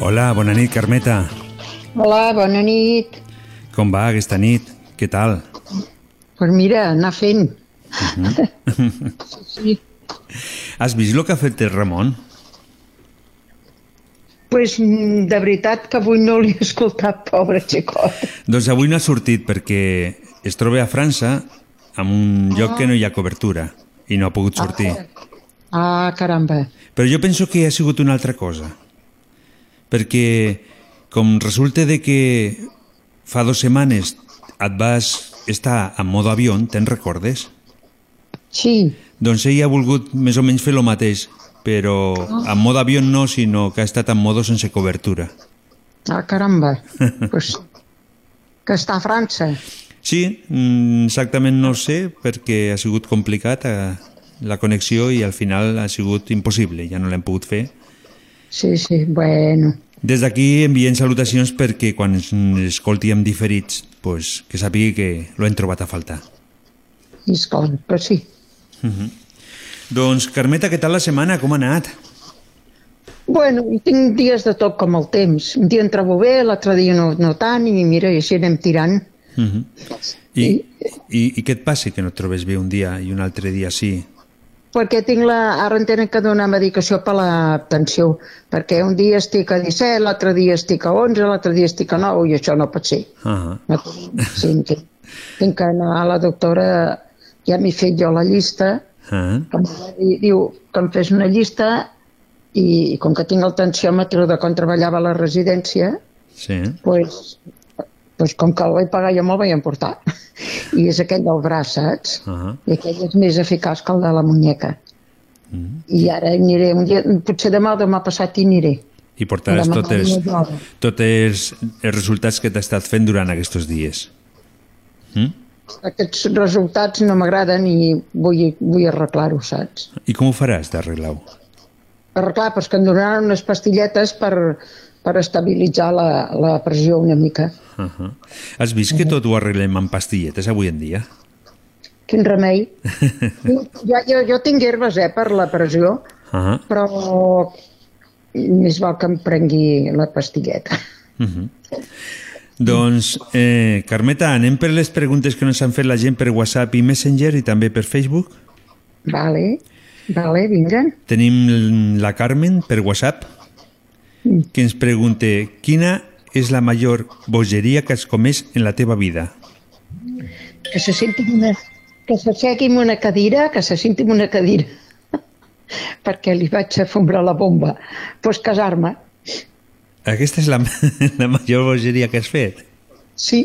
Hola, bona nit, Carmeta. Hola, bona nit. Com va aquesta nit? Què tal? Pues mira, anar fent. <laughs> sí. Has vist el que ha fet el Ramon? Pues mm, de veritat que avui no l'he escoltat, pobre xicot. Doncs avui no ha sortit perquè es troba a França en un lloc que no hi ha cobertura i no ha pogut sortir. Ah, caramba. Però jo penso que ha sigut una altra cosa. Perquè com resulta de que fa dues setmanes et vas estar en modo avió, te'n recordes? Sí. Doncs ell ha volgut més o menys fer el mateix, però en modo avió no, sinó que ha estat en modo sense cobertura. Ah, caramba. <laughs> pues, que està a França. Sí, mm, exactament no sé, perquè ha sigut complicat eh, la connexió i al final ha sigut impossible, ja no l'hem pogut fer. Sí, sí, bueno. Des d'aquí enviem salutacions perquè quan escolti amb diferits, pues, que sàpigui que l'hem trobat a faltar. I escolta, però sí. Uh -huh. Doncs, Carmeta, què tal la setmana? Com ha anat? Bueno, tinc dies de tot com el temps. Un dia em trobo bé, l'altre dia no, no tant, i mira, i així anem tirant. Uh -huh. I, I, i, què et passa que no et trobes bé un dia i un altre dia sí? Perquè tinc la... ara em tenen que donar medicació per la tensió, perquè un dia estic a 17, l'altre dia estic a 11, l'altre dia estic a 9, i això no pot ser. Uh -huh. No, sí, tinc, tinc que anar a la doctora, ja m'he fet jo la llista, Uh -huh. com que diu que em fes una llista i com que tinc el tensiòmetre de quan treballava a la residència, Sí. pues, pues com que el vaig pagar jo me'l vaig emportar. I és aquell del braç, saps? Uh -huh. I aquell és més eficaç que el de la muñeca. Mm. I ara aniré, un dia, potser demà o demà passat hi aniré. I portaràs Demà hi tots els, els resultats que t'ha estat fent durant aquests dies. Mm? Aquests resultats no m'agraden i vull, vull arreglar-ho, saps? I com ho faràs d'arreglar-ho? Arreglar, doncs que em donaran unes pastilletes per, per estabilitzar la, la pressió una mica. Uh -huh. Has vist que tot ho arreglem amb pastilletes avui en dia? Quin remei. <laughs> ja, jo, jo tinc herbes, eh, per la pressió, Uh -huh. però més val que em prengui la pastilleta. Uh -huh. Doncs, eh, Carmeta, anem per les preguntes que ens han fet la gent per WhatsApp i Messenger i també per Facebook. Vale, vale, vinga. Tenim la Carmen per WhatsApp que ens pregunta quina és la major bogeria que has comès en la teva vida? Que se senti en una... que s'assegui en una cadira, que se senti en una cadira. <laughs> perquè li vaig afombrar la bomba. Doncs pues casar-me. Aquesta és la, <laughs> la major bogeria que has fet? Sí.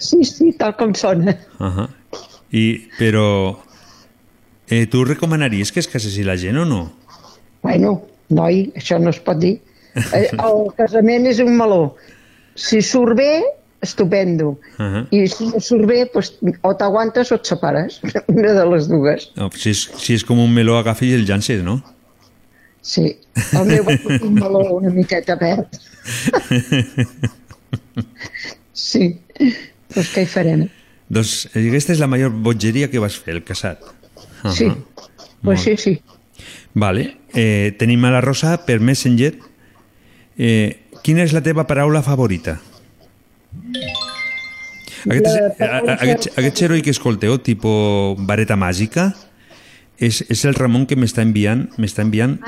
Sí, sí, tal com sona. Uh -huh. I, però, eh, tu recomanaries que es casessi la gent o no? Bueno, noi, això no es pot dir. <laughs> Eh, El casament és un meló. Si surt bé, estupendo. Uh -huh. I si no surt bé, pues, o t'aguantes o et separes. <laughs> Una de les dues. no si, és, si és com un meló, agafi i el llances, no? Sí, el meu és un meló una miqueta verd. <laughs> Sí, doncs què hi farem? doncs eh, aquesta és la major bogeria que vas fer, el casat. Uh -huh. Sí, pues sí, sí. Vale. Eh, tenim a la Rosa per Messenger. Eh, quina és la teva paraula favorita? Aquest, La a- a- paraula aquest, heroi que escolteu, tipo vareta màgica, és, és el Ramon que m'està enviant, m'està enviant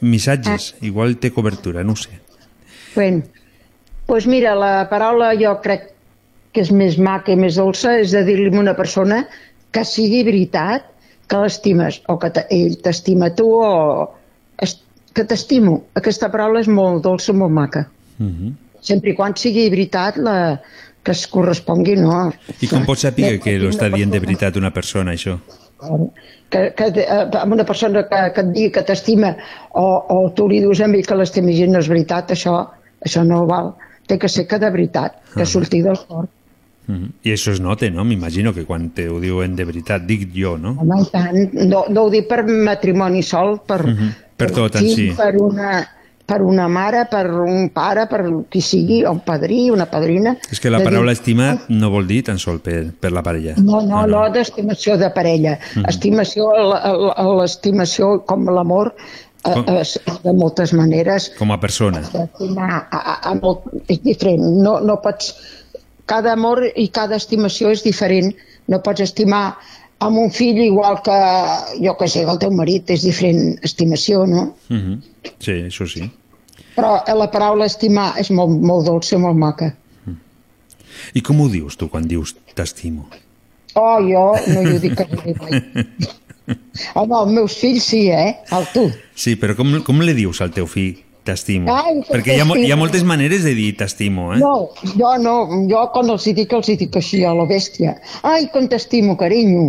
missatges. Igual té cobertura, no ho sé. Bueno, pues mira, la paraula jo crec que és més maca i més dolça és de dir-li a una persona que sigui veritat que l'estimes o que ell t'estima tu o que t'estimo. Aquesta paraula és molt dolça, molt maca. Uh -huh. Sempre i quan sigui veritat la, que es correspongui, no. I com pots saber que lo està dient de veritat una persona, això? que, que eh, amb una persona que, que et digui que t'estima o, o tu li dius a mi que l'estima gent no és veritat, això, això no val. Té que ser que de veritat, que Ah. surti del cor. Mhm. I això es nota, no? M'imagino que quan te ho diuen de veritat, dic jo, no? Home, i tant, no, no ho dic per matrimoni sol, per, Mhm. Per tot en fill, si. per, una, per una mare, per un pare, per qui sigui, un padrí, una padrina. És que la De dir- paraula estimar no vol dir tan sol per, per la parella. No, no, no, d'estimació de parella. Mhm. Estimació, la- la- l'estimació com l'amor eh, Com- és de moltes maneres. Com a persona. Estimar a, a, a molt, és diferent. No, no pots... Cada amor i cada estimació és diferent. No pots estimar amb un fill igual que, jo que sé, el teu marit. És diferent estimació, no? Mhm. Sí, això sí. Però la paraula estimar és molt, molt dolça, molt maca. I com ho dius tu quan dius t'estimo? Oh, jo no hi ho dic mai. <laughs> Home, els meus fills sí, eh? El tu. Sí, però com, com li dius al teu fill t'estimo? Perquè hi ha, hi ha moltes maneres de dir t'estimo, eh? No, jo no, jo quan els hi dic, els hi dic així, a la bèstia. Ai, com t'estimo, carinyo.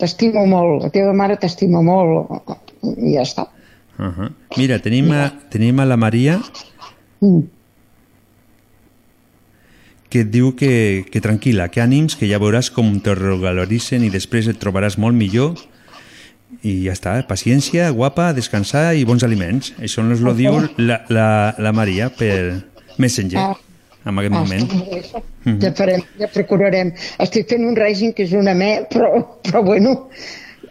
T'estimo molt, la teva mare t'estima molt. I ja està. Uh -huh. Mira, tenim a, tenim a la Maria Mm. que et diu que, que tranquil·la, que ànims, que ja veuràs com te regaloritzen i després et trobaràs molt millor i ja està, paciència, guapa, descansar i bons aliments. Això ens lo diu la, la, la Maria per Messenger, Ah. en aquest Ah, moment. Mhm. Ja farem, ja procurarem. Estic fent un règim que és una me, <laughs> però, però bueno,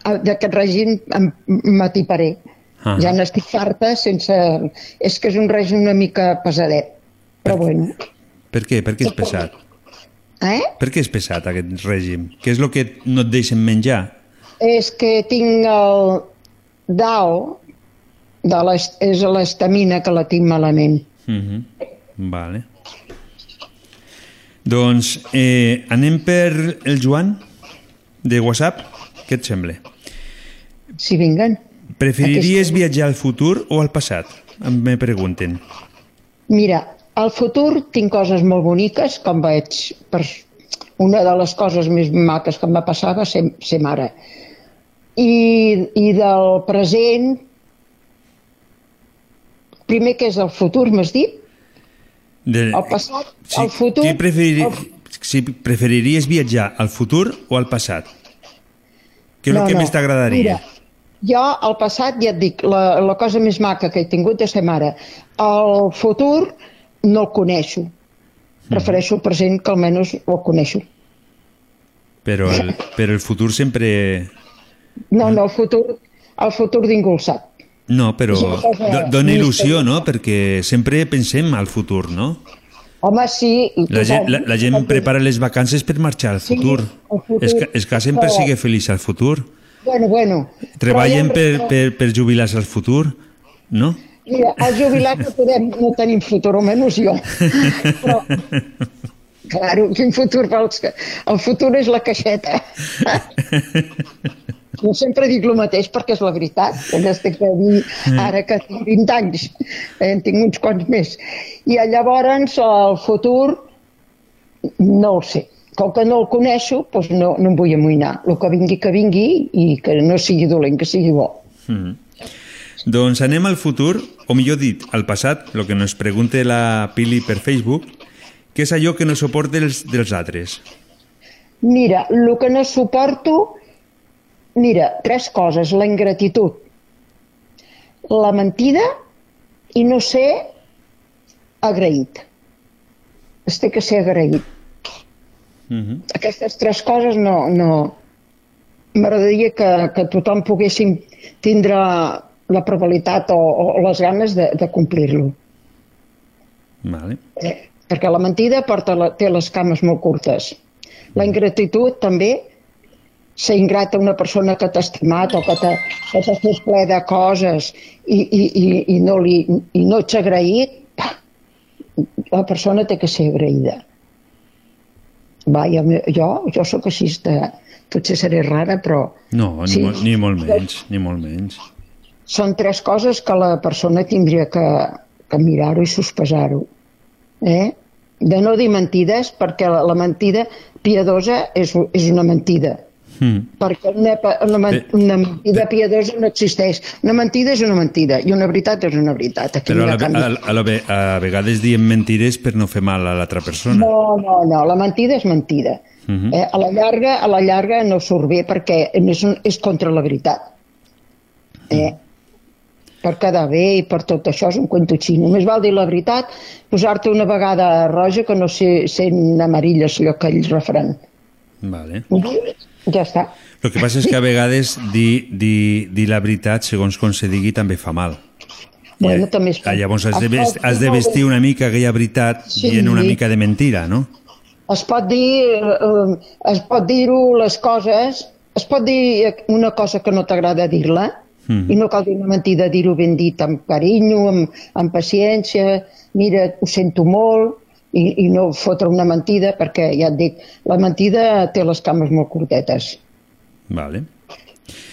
d'aquest règim m'atiparé. Ah. Ja n'estic farta sense... És que és un règim una mica pesadet, però bueno. Per què? Per què és pesat? Eh? Per què és pesat aquest règim? Què és el que no et deixen menjar? És que tinc el dalt, de és l'estamina que la tinc malament. Mhm. Vale. Doncs eh, anem per el Joan de WhatsApp. Què et sembla? Si vinguen. Preferiries viatjar al futur o al passat? Em me pregunten. Mira, al futur tinc coses molt boniques, com veig... Per... Una de les coses més maques que em va passar va ser, ser mare. I, I del present... Primer, què és el futur, m'has dit? De... El passat, Sí, el futur... Què preferir... el- Si preferiries viatjar al futur o al passat? Què és No, el que no. més t'agradaria? Jo al passat ja et dic, la, la cosa més maca que he tingut és ser mare. El futur no el coneixo. Prefereixo el present que almenys ho coneixo. Però el, però el futur sempre... No, no, el futur, el futur ningú el sap. No, però dona il·lusió, no? Perquè sempre pensem al futur, no? Home, sí... La gent, la, la gent prepara les vacances per marxar al Sí, futur. al futur. Es, es casen per Però- seguir feliç al futur. Bueno, bueno. Treballen Però per, per, per jubilar-se al futur, no? Mira, els jubilats no, podem, no tenim futur, almenys jo. Però, <laughs> claro, quin futur vols que... El futur és la caixeta. <laughs> Jo sempre dic el mateix perquè és la veritat. Jo estic de dir ara que tinc 20 anys, eh, en tinc uns quants més. I llavors el futur no el sé. Com que no el coneixo, doncs no, no em vull amoïnar. El que vingui, que vingui i que no sigui dolent, que sigui bo. Mm. Doncs anem al futur, o millor dit, al passat, el que ens pregunta la Pili per Facebook, què és allò que no suporta dels, dels altres? Mira, el que no suporto, mira, tres coses, la ingratitud, la mentida i no ser agraït. Es té que ser agraït. Mm -hmm. Aquestes tres coses no... no... M'agradaria que, que tothom poguéssim tindre la probabilitat o, o les ganes de, de complir-lo. Vale. Eh, perquè la mentida porta la, té les cames molt curtes. La ingratitud també, ser ingrat a una persona que t'ha estimat o que t'ha fet ple de coses i, i, i, i, no, li, i no ets agraït, la persona té que ser agraïda. Va, jo, jo, jo sóc així de... Potser seré rara, però No, ni, Sí. molt, ni molt menys, ni molt menys. són tres coses que la persona tindria que, que mirar-ho i sospesar-ho. Eh? de no dir mentides, perquè la, la mentida piadosa és, és una mentida. Mm. Perquè una, una, una mentida piadosa no existeix. Una mentida és una mentida i una veritat és una veritat. Aquí Però a, la, a, la, a vegades diem mentides per no fer mal a l'altra persona. No, no, no, la mentida és mentida. Mhm. Eh, a la llarga, a la llarga no surt bé perquè és, un, és contra la veritat. Eh? Per quedar bé i per tot això és un cuento xino. Només val dir la veritat, posar-te una vegada roja que no sé sent amarilles, allò que ells referen. Vale. Ja està. El que passa és que a vegades dir, dir, dir la veritat, segons com se digui, també fa mal. Bueno, també es Ah, llavors has de, Es vest, pot- has de vestir una mica aquella veritat Sí. dient una mica de mentira, no? Es pot dir, eh, es pot dir-ho les coses, es pot dir una cosa que no t'agrada dir-la, Mhm. i no cal dir una mentida, dir-ho ben dit amb carinyo, amb, amb paciència, mira, ho sento molt, i, i no fotre una mentida, perquè ja et dic, la mentida té les cames molt curtetes. Vale.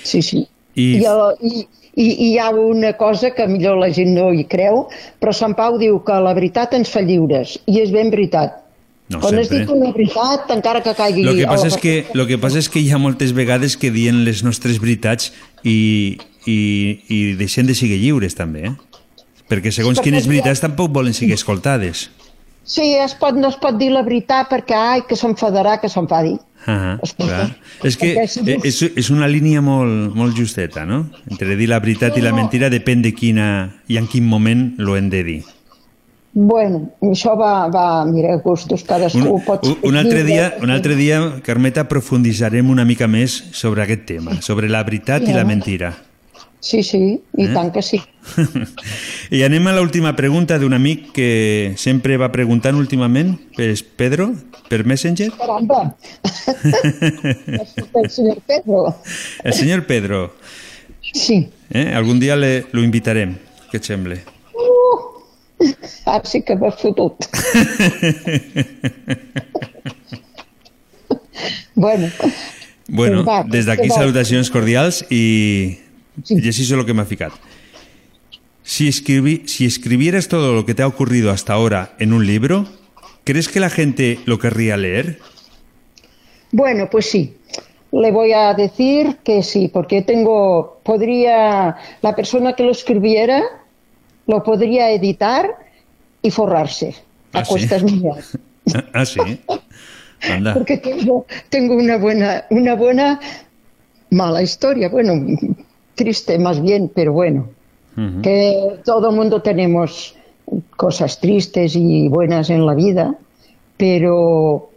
Sí, sí. I- I, el, i, i, i hi ha una cosa que millor la gent no hi creu, però Sant Pau diu que la veritat ens fa lliures, i és ben veritat. No Quan sempre. dit una veritat, encara que caigui... Lo que passa la és que, lo que, passa és que hi ha moltes vegades que dient les nostres veritats i, i, i deixen de ser lliures també, eh? Perquè segons Perquè quines veritats tampoc volen ser escoltades. Sí, es pot, no es pot dir la veritat perquè, ai, que s'enfadarà, que s'enfadi. Ah, Escolta, clar. És que perquè eh, és, és una línia molt, molt justeta, no? Entre dir la veritat i la mentira depèn de quina i en quin moment lo hem de dir. Bueno, això va, va mira, a gustos, cadascú Un, pot... un, un, altre dia, un altre dia, Carmeta, aprofunditzarem una mica més sobre aquest tema, sobre la veritat i la mentira. Sí, sí, i Eh? tant que sí. <laughs> I anem a l'última pregunta d'un amic que sempre va preguntant últimament, és Pedro, per Messenger. Caramba! <laughs> el senyor Pedro. El senyor Pedro. Sí. Eh? Algun dia le, lo invitarem, què et sembla? Uh, ara sí que m'has fotut. <laughs> bueno, Bueno, des d'aquí salutacions cordials i, sí. i així és el que m'ha ficat. Si, escribi, si escribieras todo lo que te ha ocurrido hasta ahora en un libro, ¿crees que la gente lo querría leer? Bueno, pues sí. Le voy a decir que sí, porque tengo, podría, la persona que lo escribiera lo podría editar y forrarse a Ah, sí? cuestas mías. <laughs> Ah, sí? Anda. Porque tengo, tengo una buena, una buena mala historia, bueno, triste más bien, pero bueno, que todo el mundo tenemos cosas tristes y buenas en la vida, pero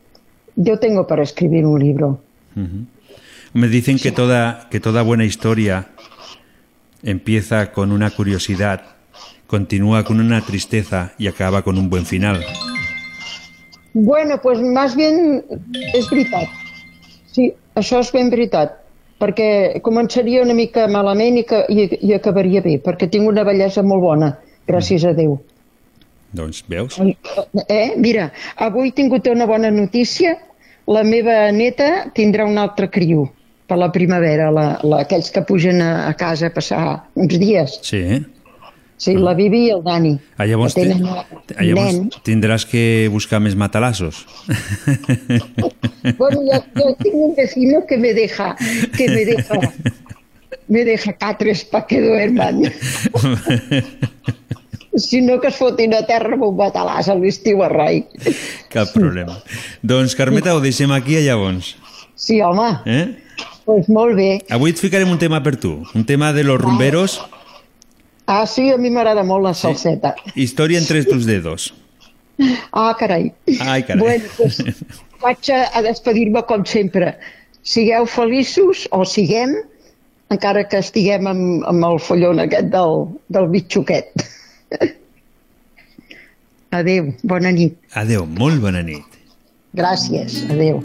yo tengo para escribir un libro. Me dicen que toda, que toda buena historia empieza con una curiosidad, continúa con una tristeza y acaba con un buen final. Bueno, pues más bien és veritat. Sí, això és ben veritat. Perquè començaria una mica malament i, que, i, i acabaria bé, perquè tinc una bellesa molt bona, gràcies a Déu. Doncs, veus? Eh? Mira, avui he tingut una bona notícia. La meva neta tindrà un altre criu per la primavera, la, la, aquells que pugen a, a casa a passar uns dies. Sí? Sí, la Vivi i el Dani. Ah, llavors, tenen te- ah, llavors nen. tindràs que buscar més matalassos. <laughs> Bueno, yo, yo tengo un vecino que me deja, que me deja, me deja catres para que duerman. <laughs> Si no, que es fotin a terra amb un matalàs a l'estiu a rai. Cap problema. doncs, Carmeta, ho deixem aquí a llavors. Sí, home, Eh? pues molt bé. Avui et ficarem un tema per tu, un tema de los rumberos, Ah, sí, a mi m'agrada molt la salseta. història entre tus dedos. Ah, carai. Ai, carai. Bueno, pues, <laughs> vaig a, a despedir-me com sempre. Sigueu feliços, o siguem, encara que estiguem amb, amb el follon aquest del, del bitxoquet. <laughs> Adéu, bona nit. Adeu, molt bona nit. Gràcies, adéu.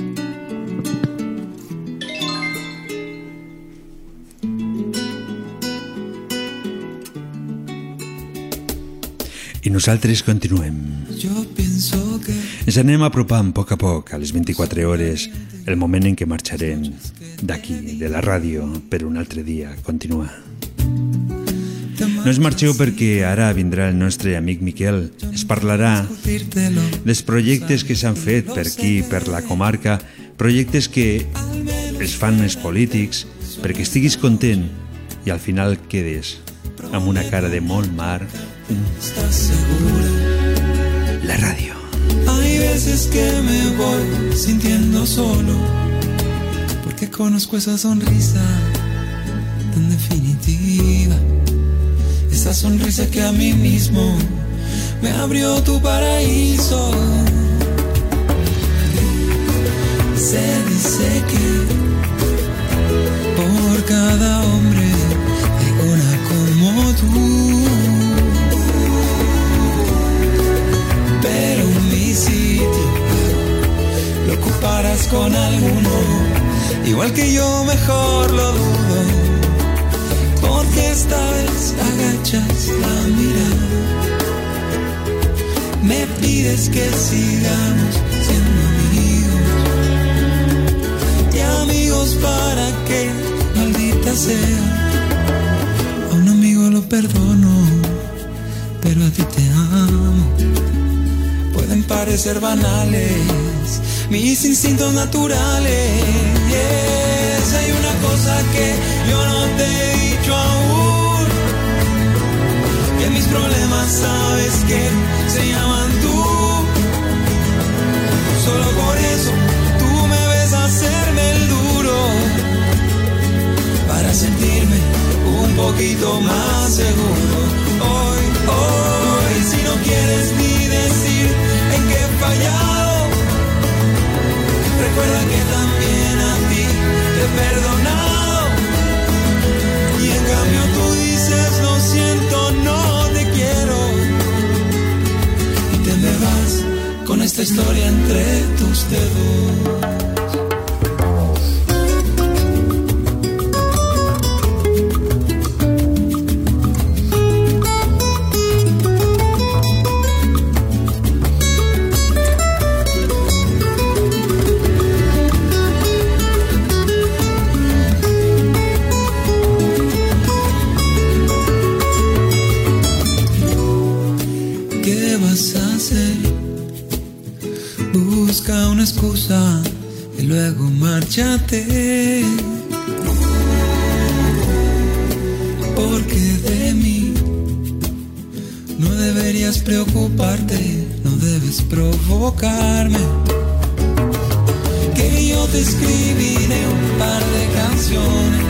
I nosaltres continuem. Que Ens anem apropant a poc a poc a les 24 hores, el moment en què marxarem d'aquí, de la ràdio, per un altre dia continuar. No es marxeu perquè ara vindrà el nostre amic Miquel. Es parlarà dels projectes que s'han fet per aquí, per la comarca, projectes que els fan els polítics perquè estiguis content i al final quedes amb una cara de molt mar. La ràdio. Hay veces que me voy sintiendo solo porque conozco esa sonrisa tan definitiva. Esa sonrisa que a mí mismo me abrió tu paraíso. Se dice que por cada hombre hay una como tú. Lo ocuparás con alguno, igual que yo mejor lo dudo. Porque esta vez agachas la mirada, me pides que sigamos siendo amigos. Y amigos para qué, maldita sea. A un amigo lo perdono, pero a ti te amo. Pueden parecer banales mis instintos naturales. Yes, hay una cosa que yo no te he dicho aún. Que mis problemas sabes que se llaman tú. Solo por eso tú me ves hacerme el duro. Para sentirme un poquito más seguro. Hoy, hoy, si no quieres ni Recuerda que también a ti te he perdonado. Y en cambio tú dices, lo siento, no te quiero. Y te me vas con esta historia entre tus dedos. Porque de mí no deberías preocuparte, no debes provocarme. Que yo te escribiré un par de canciones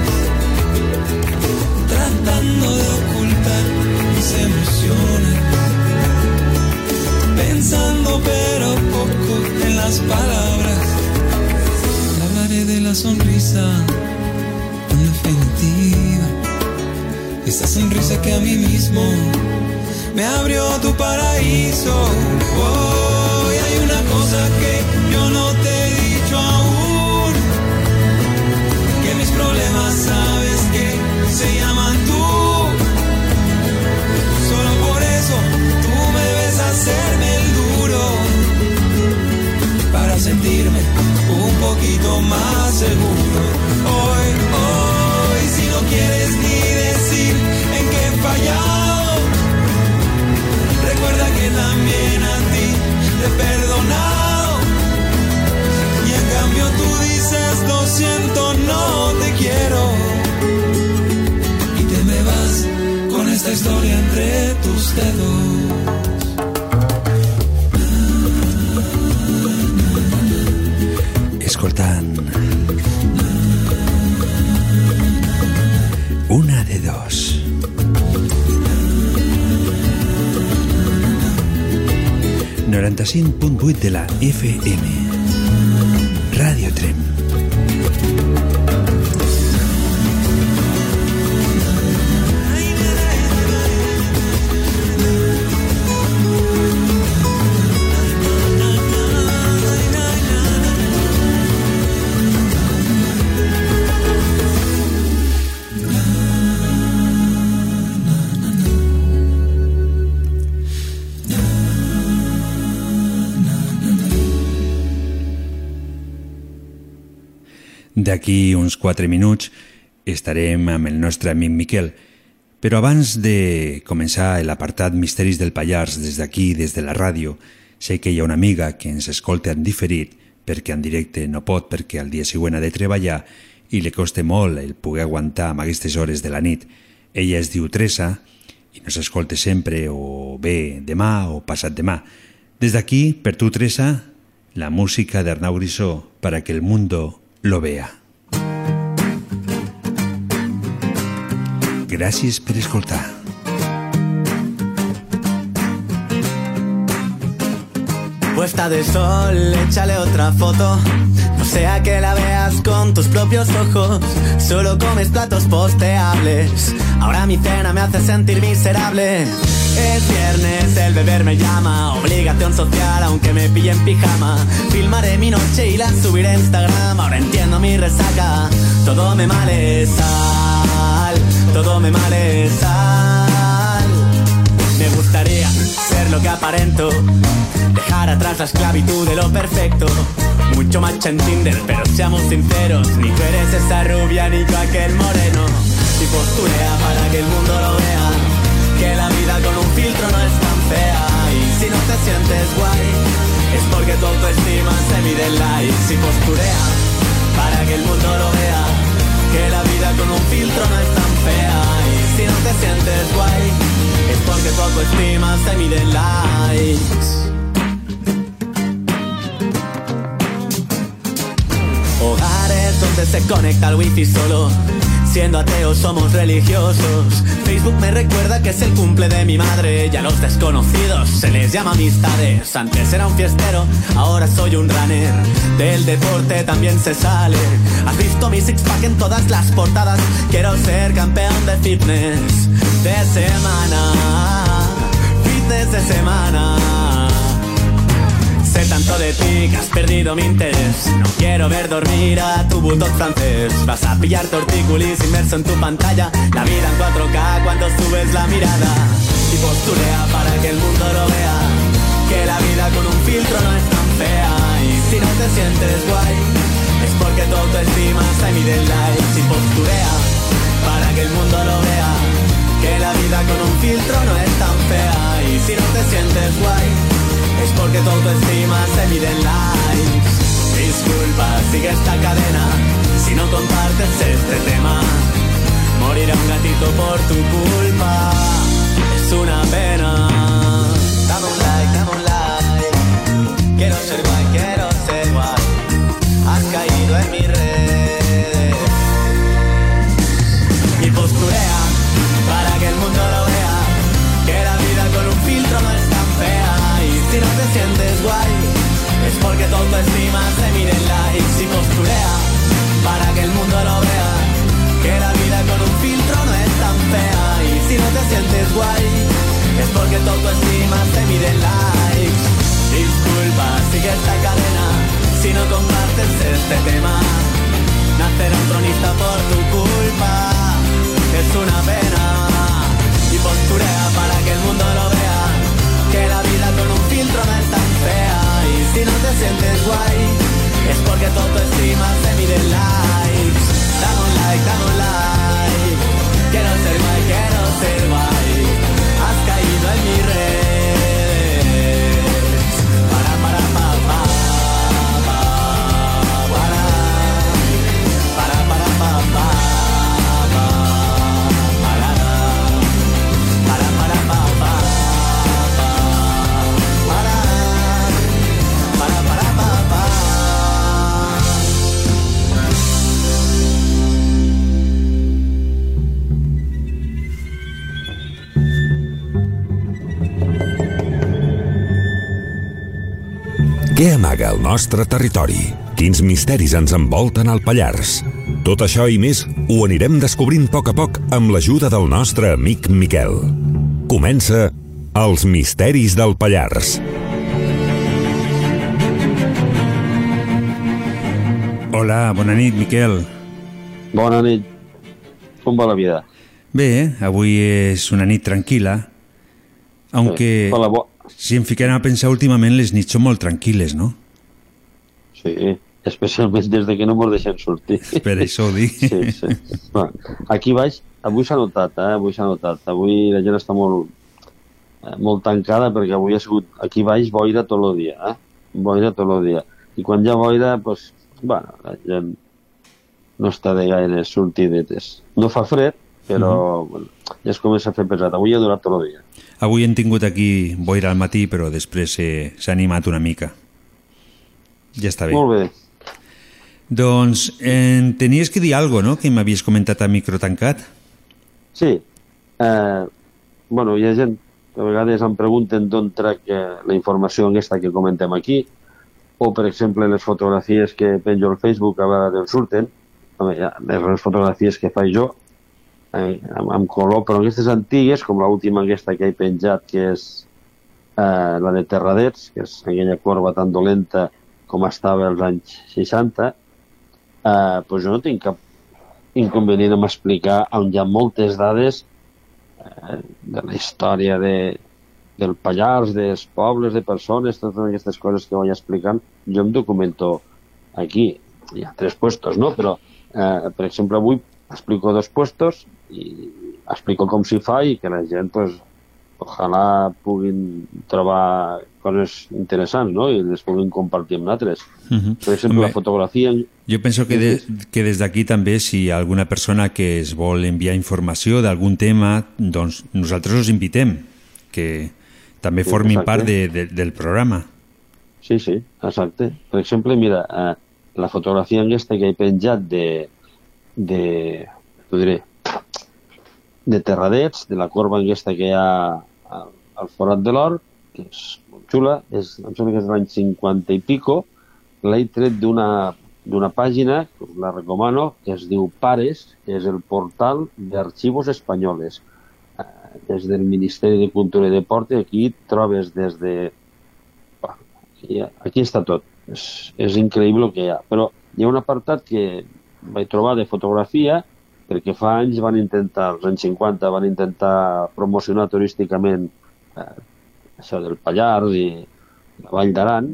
tratando de ocultar mis emociones pensando pero poco en las palabras. Sonrisa en definitiva. Esa sonrisa que a mí mismo me abrió tu paraíso. Oh, y hay una cosa que yo no te he dicho aún. Que mis problemas sabes que se llaman tú. Un poquito más seguro. Hoy, hoy, si no quieres ni decir en qué he fallado, recuerda que también a ti te he perdonado. Y en cambio tú dices, lo siento, no te quiero. Y te me vas con esta historia entre tus dedos. 95.8 de la FM. D'aquí uns 4 minuts estarem amb el nostre amic Miquel, Però abans de començar l'apartat Misteris del Pallars des d'aquí, des de la ràdio, sé que hi ha una amiga que ens escolta en diferit perquè en directe no pot perquè al dia següent ha de treballar i li costa molt el poder aguantar amb aquestes hores de la nit. Ella es diu Teresa i nos escolta sempre o bé demà o passat demà. Des d'aquí, per tu, Teresa, la música d'Arnau Grisó para que el mundo lo vea. Gràcies per escoltar. Puesta de sol, échale otra foto. No sea que la veas con tus propios ojos. Solo comes platos posteables. Ahora mi cena me hace sentir miserable. Es viernes, el beber me llama. Obligación social, aunque me pille en pijama. Filmaré mi noche y la subiré a Instagram. Ahora entiendo mi resaca. Todo me male sal. Todo me male sal. Me gustaría ser lo que aparento. Dejar atrás la esclavitud de lo perfecto. Mucho macho en Tinder, pero seamos sinceros. Ni tú eres esa rubia, ni yo aquel moreno. Y posturea para que el mundo lo vea. Que la vida con un filtro no es tan fea. Y si no te sientes guay, es porque tu autoestima se mide en likes. Y posturea para que el mundo lo vea. Que la vida con un filtro no es tan fea. Si no te sientes guay, es porque tu autoestima se mide en likes. Hogares donde se conecta el wifi solo. Siendo ateos somos religiosos. Facebook me recuerda que es el cumple de mi madre. Y a los desconocidos se les llama amistades. Antes era un fiestero, ahora soy un runner. Del deporte también se sale. Has visto mi six pack en todas las portadas. Quiero ser campeón de fitness de semana. Fitness de semana. Sé tanto de ti que has perdido mi interés. No quiero ver dormir a tu bulldog francés. Vas a pillar tortícolis inmerso en tu pantalla. La vida en 4K cuando subes la mirada. Y posturea para que el mundo lo vea. Que la vida con un filtro no es tan fea. Y si no te sientes guay, es porque tu autoestima mide en likes. Y posturea para que el mundo lo vea. Que la vida con un filtro no es tan fea. Y si no te sientes guay, porque tu autoestima se mide en likes. Disculpa, sigue esta cadena si no compartes este tema. Morirá un gatito por tu culpa, es una pena. Dame un like, dame un like. Quiero ser guay, quiero ser guay. Has caído en mis redes. Tu autoestima se mide en y posturea para que el mundo lo vea. Que la vida con un filtro no es tan fea. Y si no te sientes guay, es porque tu autoestima se mide likes. Disculpa, sigue esta cadena si no compartes este tema. Nacerá un tronista por tu culpa, es una pena. Y posturea para que el mundo lo vea. Que la vida con un filtro no es tan si no te sientes guay, es porque tu autoestima se mide en dame un like. Què amaga el nostre territori? Quins misteris ens envolten al Pallars? Tot això i més ho anirem descobrint a poc a poc amb l'ajuda del nostre amic Miquel. Comença Els misteris del Pallars. Hola, bona nit, Miquel. Bona nit. Com va la vida? Bé, avui és una nit tranquil·la, aunque Fa la bo- si em fiquem a pensar últimament les nits són molt tranquil·les, no? Sí, especialment des de que no mos deixen sortir. <laughs> Per això ho dic. Sí, sí. Bueno, aquí baix, avui s'ha notat, eh? Avui s'ha notat. Avui la gent està molt, eh, molt tancada perquè avui ha sigut aquí baix boira tot el dia, eh? Boira tot el dia. I quan hi ha boira, doncs, bueno, la gent no està de gaire sortidetes. No fa fred, però Mhm. bueno, ja es comença a fer pesat. Avui ha durat tot el dia. Avui hem tingut aquí boira al matí, però després eh, s'ha animat una mica. Ja està bé. Molt bé. Doncs eh, tenies que dir alguna no?, que m'havies comentat a micro tancat. Sí. Eh, bueno, hi ha gent que a vegades em pregunten d'on trec eh, la informació aquesta que comentem aquí, o, per exemple, les fotografies que penjo al Facebook a vegades surten, Home, ja, les fotografies que faig jo, amb, amb color, però aquestes antigues, com l'última aquesta que he penjat, que és eh, la de Terradets, que és aquella corba tan dolenta com estava als anys 60, eh, doncs jo no tinc cap inconvenient en explicar on hi ha moltes dades eh, de la història de, del Pallars, dels pobles, de persones, totes aquestes coses que vaig explicant, jo em documento aquí. Hi ha tres puestos, no? Però, eh, per exemple, avui explico dos puestos i explico com s'hi fa i que la gent, pues, ojalà puguin trobar coses interessants, no? I les puguin compartir amb altres. Mhm. Per exemple, Home, la fotografia... Jo penso que, de, que des d'aquí també, si alguna persona que es vol enviar informació d'algun tema, doncs nosaltres us invitem, que també Sí, formin exacte. part de, de, del programa. Sí, sí, exacte. Per exemple, mira, eh, la fotografia aquesta que he penjat de, de, t'ho diré, de Terradets, de la corba aquesta que hi ha al, Forat de l'Or, que és molt xula, és, em sembla que és l'any 50 i pico, l'he tret d'una pàgina, la recomano, que es diu Pares, que és el portal d'arxivos espanyoles. Eh, des del Ministeri de Cultura i Deporte, aquí trobes des de aquí, aquí està tot. És, és increïble el que hi ha. Però hi ha un apartat que vaig trobar de fotografia perquè fa anys van intentar, als anys 50, van intentar promocionar turísticament eh, això del Pallars i la Vall d'Aran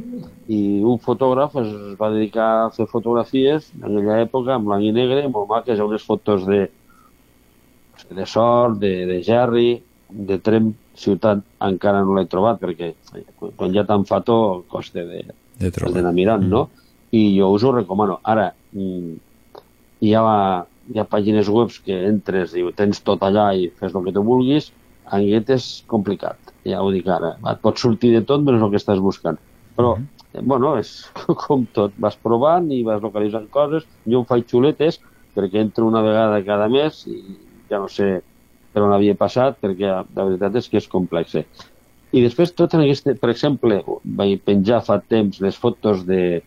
i un fotògraf es va dedicar a fer fotografies en aquella època en blanc i negre, molt maques, hi ha unes fotos de, de Sort, de, de Gerri, de Trem, ciutat encara no l'he trobat perquè quan- ja te'n fa tot costa de, de d'anar mirant, no? I jo us ho recomano. Ara, mm, hi ha, hi ha pàgines web que entres i ho tens tot allà i fes el que tu vulguis, en aquest és complicat, ja ho dic ara. Et pot sortir de tot menys el que estàs buscant. Però, eh, bueno, és <laughs> com tot. Vas provant i vas localitzant coses. Jo em faig xuletes perquè entro una vegada cada mes i ja no sé per on havia passat perquè la veritat és que és complex. I després, tot en aquest, per exemple, vaig penjar fa temps les fotos de,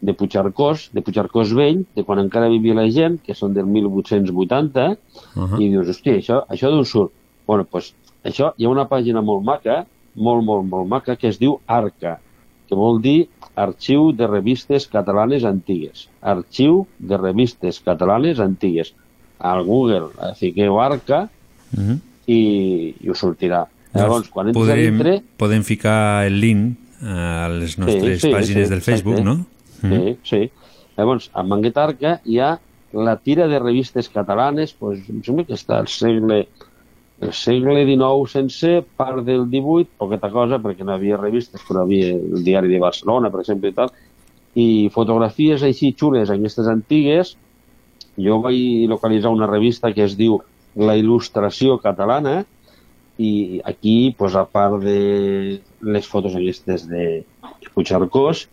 de Puigcercós, de Puigcercós vell, de quan encara vivia la gent, que són del 1880, Uh i dius, hòstia, això, això d'on surt? Bueno, doncs això, hi ha una pàgina molt maca, molt, molt, molt maca, que es diu ARCA, que vol dir Arxiu de Revistes Catalanes Antigues. Arxiu de Revistes Catalanes Antigues. Al Google eh, fiqueu ARCA -huh. i, i us sortirà. Llavors, quan entres a podem, dintre... podem ficar el link a les nostres pàgines del Facebook, exacte. no? Sí, sí. Llavors, a Manguetarca hi ha la tira de revistes catalanes, pues, em sembla que està al segle el segle XIX sencer, part del XVIII, poqueta cosa, perquè no havia revistes, però havia el diari de Barcelona, per exemple, i tal, i fotografies així xules, aquestes antigues, jo vaig localitzar una revista que es diu La Il·lustració Catalana, i aquí, pues, a part de les fotos aquestes de Puigcercós,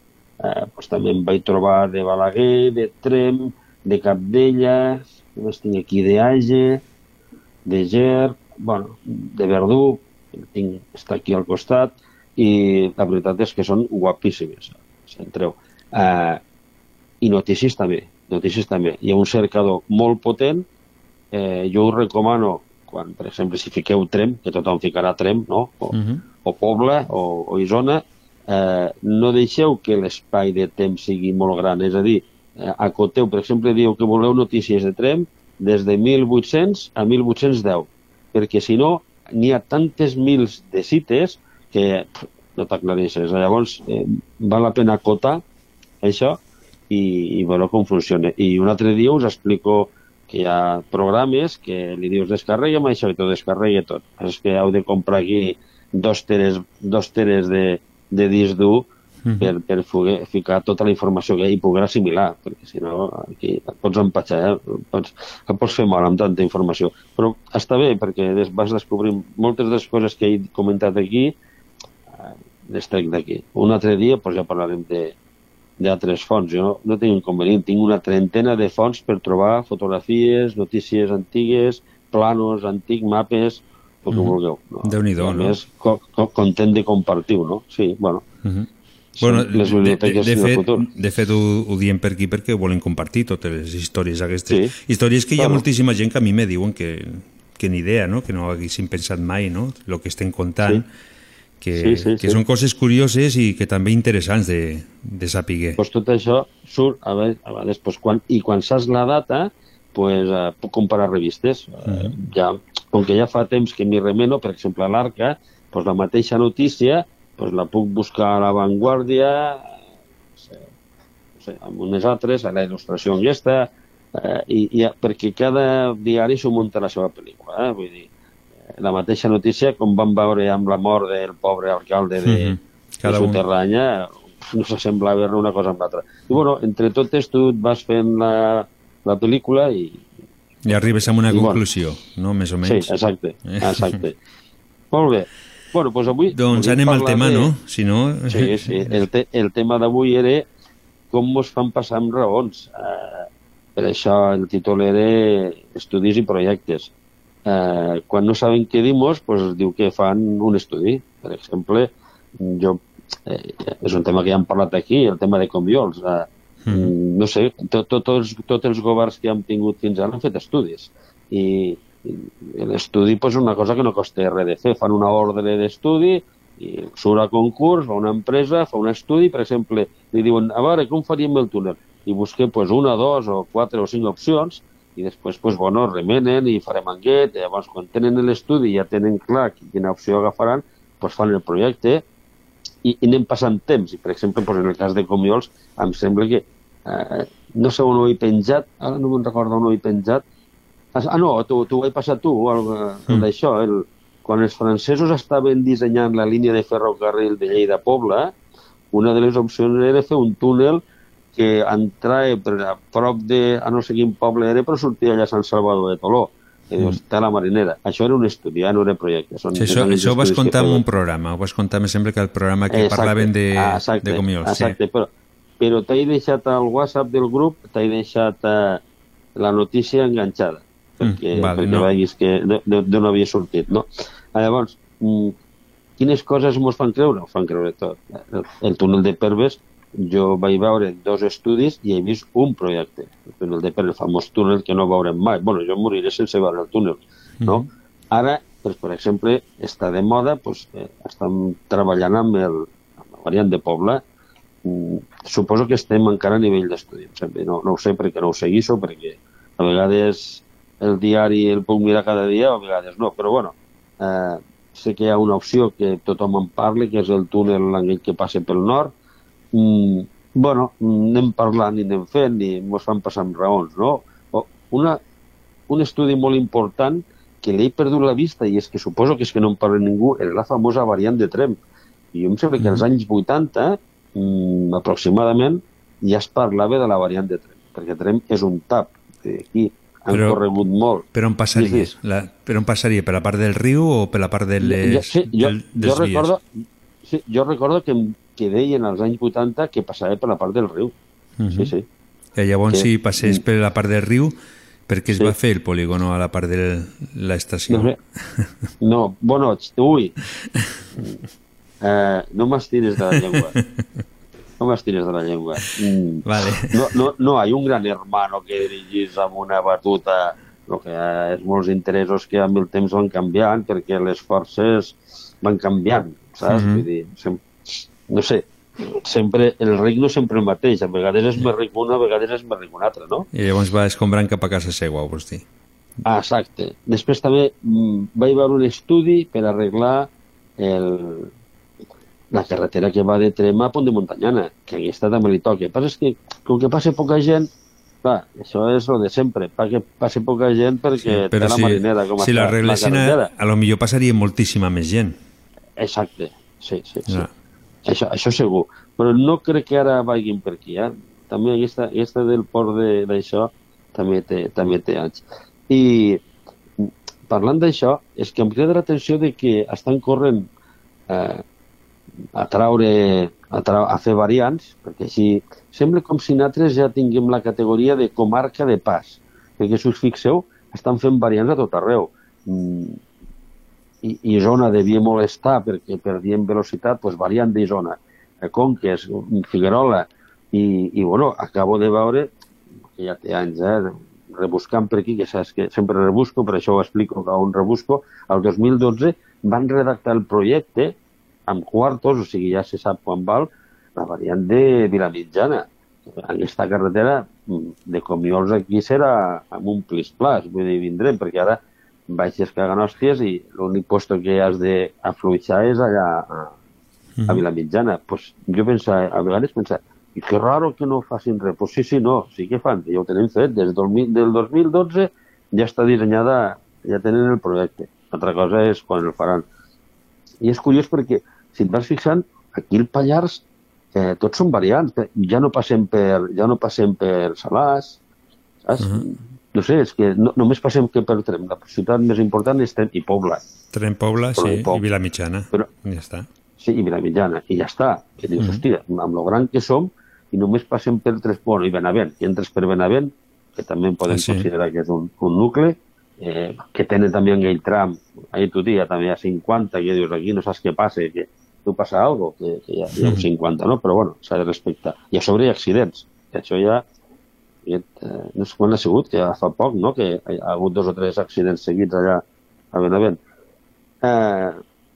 eh, pues, també em vaig trobar de Balaguer, de Trem, de Capdella, més tinc aquí, de Age, de Ger, bueno, de Verdú, tinc, està aquí al costat, i la veritat és que són guapíssimes, si entreu. Eh, I notícies també, notícies també. Hi ha un cercador molt potent, eh, jo us recomano, quan, per exemple, si fiqueu Trem, que tothom ficarà Trem, no? O, Uh -huh. o Pobla o, o Isona, eh, no deixeu que l'espai de temps sigui molt gran, és a dir, eh, acoteu, per exemple, diu que voleu notícies de Trem des de 1800 a 1810, perquè si no, n'hi ha tantes mils de cites que pff, no t'aclareixes. Llavors, eh, val la pena acotar això i, i veure com funciona. I un altre dia us explico que hi ha programes que li dius descarregue'm això i t'ho descarregui tot. És que heu de comprar aquí dos teres, dos teres de, de disc dur Mhm. per, per poder ficar tota la informació que hi poder assimilar, perquè si no aquí et pots empatxar, eh? pots, et pots fer mal amb tanta informació. Però està bé, perquè des, vas descobrint moltes de les coses que he comentat aquí, eh, les trec d'aquí. Un altre dia pues, ja parlarem de d'altres fonts. Jo no, no tinc inconvenient, tinc una trentena de fonts per trobar fotografies, notícies antigues, planos antics, mapes, el que Mhm. vulgueu. No? Déu-n'hi-do, A no? més, co co content de compartir-ho, no? Sí, bueno. Mhm. Són Bueno, les de, de, biblioteques de, del fet, futur. de fet ho, ho diem per aquí perquè volen compartir totes les històries aquestes. Sí, històries que hi ha claro. moltíssima gent que a mi me diuen que, que ni idea, no? que no haguessin pensat mai, no? el que estem contant, que, Sí, sí, que sí. són coses curioses i que també interessants de, de saber. pues tot això surt a vegades, a vegades pues, quan, i quan saps la data pues, uh, puc comparar revistes uh, ja, com que ja fa temps que m'hi remeno per exemple a l'Arca pues, la mateixa notícia pues, la puc buscar a La Vanguardia no sé, no sé, amb unes altres a la il·lustració aquesta eh, i, i, perquè cada diari s'ho munta la seva pel·lícula eh? vull dir, eh, la mateixa notícia com vam veure amb la mort del pobre alcalde de, Mhm. Cada de un. Soterranya no s'assembla veure una cosa amb l'altra. I bueno, entre totes tu vas fent la, la pel·lícula i... I arribes a una I bueno. conclusió, no? Més o menys. Sí, exacte, exacte. <laughs> Molt bé. Bueno, doncs avui... Doncs anem al tema, de- no? Si no... Sí, sí. El, te el tema d'avui era com mos fan passar amb raons. Eh, per això el títol era Estudis i projectes. Eh, quan no saben què dir-nos, pues, es diu que fan un estudi. Per exemple, jo, eh, és un tema que ja hem parlat aquí, el tema de Comiols. Eh, mm. No sé, to, to, tots, tots els governs que hem tingut fins ara han fet estudis. I, i l'estudi pues, una cosa que no costa res de fer. Fan una ordre d'estudi i surt a concurs, va una empresa, fa un estudi, per exemple, li diuen, a veure, com faríem el túnel? I busquem pues, una, dos o quatre o cinc opcions i després pues, bueno, remenen i farem aquest, i llavors quan tenen l'estudi ja tenen clar quina opció agafaran, pues, fan el projecte i, i anem passant temps. I, per exemple, pues, en el cas de Comiols, em sembla que, eh, no sé on ho he penjat, ara no me'n recordo on ho he penjat, Ah, no, tu, tu ho he passat tu, el, el d'això, el, quan els francesos estaven dissenyant la línia de ferrocarril de Lleida-Pobla, una de les opcions era fer un túnel que entrava per a prop de, a no sé quin poble era, però sortia allà a Sant Salvador de Toló. I dius, té la marinera. Això era un estudi, ja no era projecte. Són, Sí, això, això ho vas que contar en un programa, ho vas contar, me sembla que el programa que Exacte. parlaven de, exacte, de Comiols. Exacte, però, però t'he deixat al WhatsApp del grup, t'he deixat eh, la notícia enganxada, perquè, Mm, vale, perquè no. veguis que d'on havia sortit, no? Llavors, mm, quines coses mos fan creure? Ho fan creure tot. El, el túnel de Perves, jo vaig veure dos estudis i he vist un projecte. El túnel de Perves, el famós túnel que no veurem mai. bueno, jo moriré sense veure el túnel, no? Ara, doncs, per exemple, està de moda, doncs, eh, estem treballant amb, el, amb la variant de Pobla. Mm, suposo que estem encara a nivell d'estudi. No, no ho sé perquè no ho seguixo, perquè a vegades el diari el puc mirar cada dia, a vegades no, però bueno, eh, sé que hi ha una opció que tothom en parli, que és el túnel aquell que passa pel nord. Mm, bueno, mm, anem parlant i anem fent i ens fan passar amb raons, no? O una, un estudi molt important que l'he perdut la vista i és que suposo que és que no en parla ningú, és la famosa variant de Trem. I jo em sembla que als anys 80, mm, aproximadament, ja es parlava de la variant de Trem, perquè Trem és un tap. Aquí han Però- corregut molt. Per on passaria? Sí, La, per on passaria? Per la part del riu o per la part de les, jo, sí, jo, del, jo, dels vies? Sí, jo recordo que, que deien als anys 80 que passava per la part del riu. Mhm. Sí, sí. Que llavors Sí. si passés per la part del riu, perquè es Sí. va fer el polígono a la part de l'estació? No, sé. no, bueno, ui, <laughs> eh, no m'estiris de la llengua. No m'estiris de la llengua. Mm. Vale. No, no, no hi ha un gran hermano que dirigís amb una batuta el que és molts interessos que amb el temps van canviant perquè les forces van canviant, saps? Mhm. Vull dir, sem no sé, sempre, el ric no sempre el mateix, a vegades és més ric un, a vegades és més ric un altre, no? I llavors va escombrant cap a casa seva, ho vols dir? Ah, exacte. Després també mm, vaig veure un estudi per arreglar el, la carretera que va de Trema a Pont de Montanyana, que aquesta també li toca. El que passa és que, com que passa poca gent, clar, això és el de sempre, pa que passi poca gent perquè té la si, marinera com si està la a, a lo millor passaria moltíssima més gent. Exacte, sí, sí, sí. Ja. Això, això segur. Però no crec que ara vagin per aquí. Eh? També aquesta, aquesta del port de- d'això també té, també té anys. I parlant d'això, és que em crida l'atenció de que estan corrent eh, a traure, a, trau, a fer variants, perquè així sembla com si nosaltres ja tinguem la categoria de comarca de pas, perquè si us fixeu, estan fent variants a tot arreu. Mm, i, i zona devia molestar perquè perdien velocitat, doncs variant de zona. A Conques, Figuerola, i, i bueno, acabo de veure, que ja té anys, eh, rebuscant per aquí, que saps que sempre rebusco, per això ho explico que on rebusco, el 2012 van redactar el projecte amb quartos, o sigui, ja se sap quan val, la variant de Vilamitjana. Aquesta carretera mm, de Comiols aquí serà amb un plis-plas, vull dir, vindrem, perquè ara baixes cagant hòsties i l'únic posto que has d'afluixar és allà a, a Vilamitjana. Pues jo pensava, a vegades pensava, i que raro que no facin res. Pues sí, sí, no, sí que fan, ja ho tenim fet. Des del, del 2012 ja està dissenyada, ja tenen el projecte. Altra cosa és quan el faran. I és curiós perquè, si et vas fixant, aquí el Pallars eh, tots són variants. Ja no passem per, ja no passem per Salàs, saps? No sé, és que no, només passem que per Trem. La ciutat més important és Trem i Pobla. Tren Pobla, Però sí, poc. i Vilamitjana. Però- Ja està. Sí, i Vilamitjana, i ja està. Que dius, Mhm. hòstia, amb lo gran que som, i només passem per tres... Bueno, i Benavent, i entres per Benavent, que també en podem Ah, sí. considerar que és un, un nucli, eh, que tenen també en aquell tram, ahir tu dia també hi ha 50, que dius, aquí no saps què passa, que tu passa algo, que, que hi ha, hi ha un Mhm. 50, no? Però bueno, s'ha de respectar. I a sobre hi ha accidents, que això ja aquest, eh, no sé quan ha sigut, que ja fa poc, no?, que hi ha hagut dos o tres accidents seguits allà a Benavent. Eh,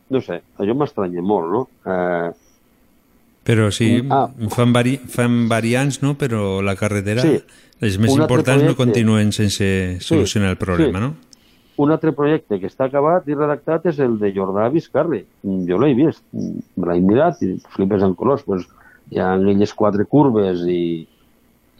no sé, això m'estranya molt, no? Eh, Però sí, Ah. fan, vari, fan variants, no? Però la carretera, Sí. les més importants no projecte. continuen sense solucionar el problema, sí. no? Un altre projecte que està acabat i redactat és el de Jordà Viscarri. Jo l'he vist, me l'he mirat i flipes en colors. Pues, hi ha aquelles quatre curves i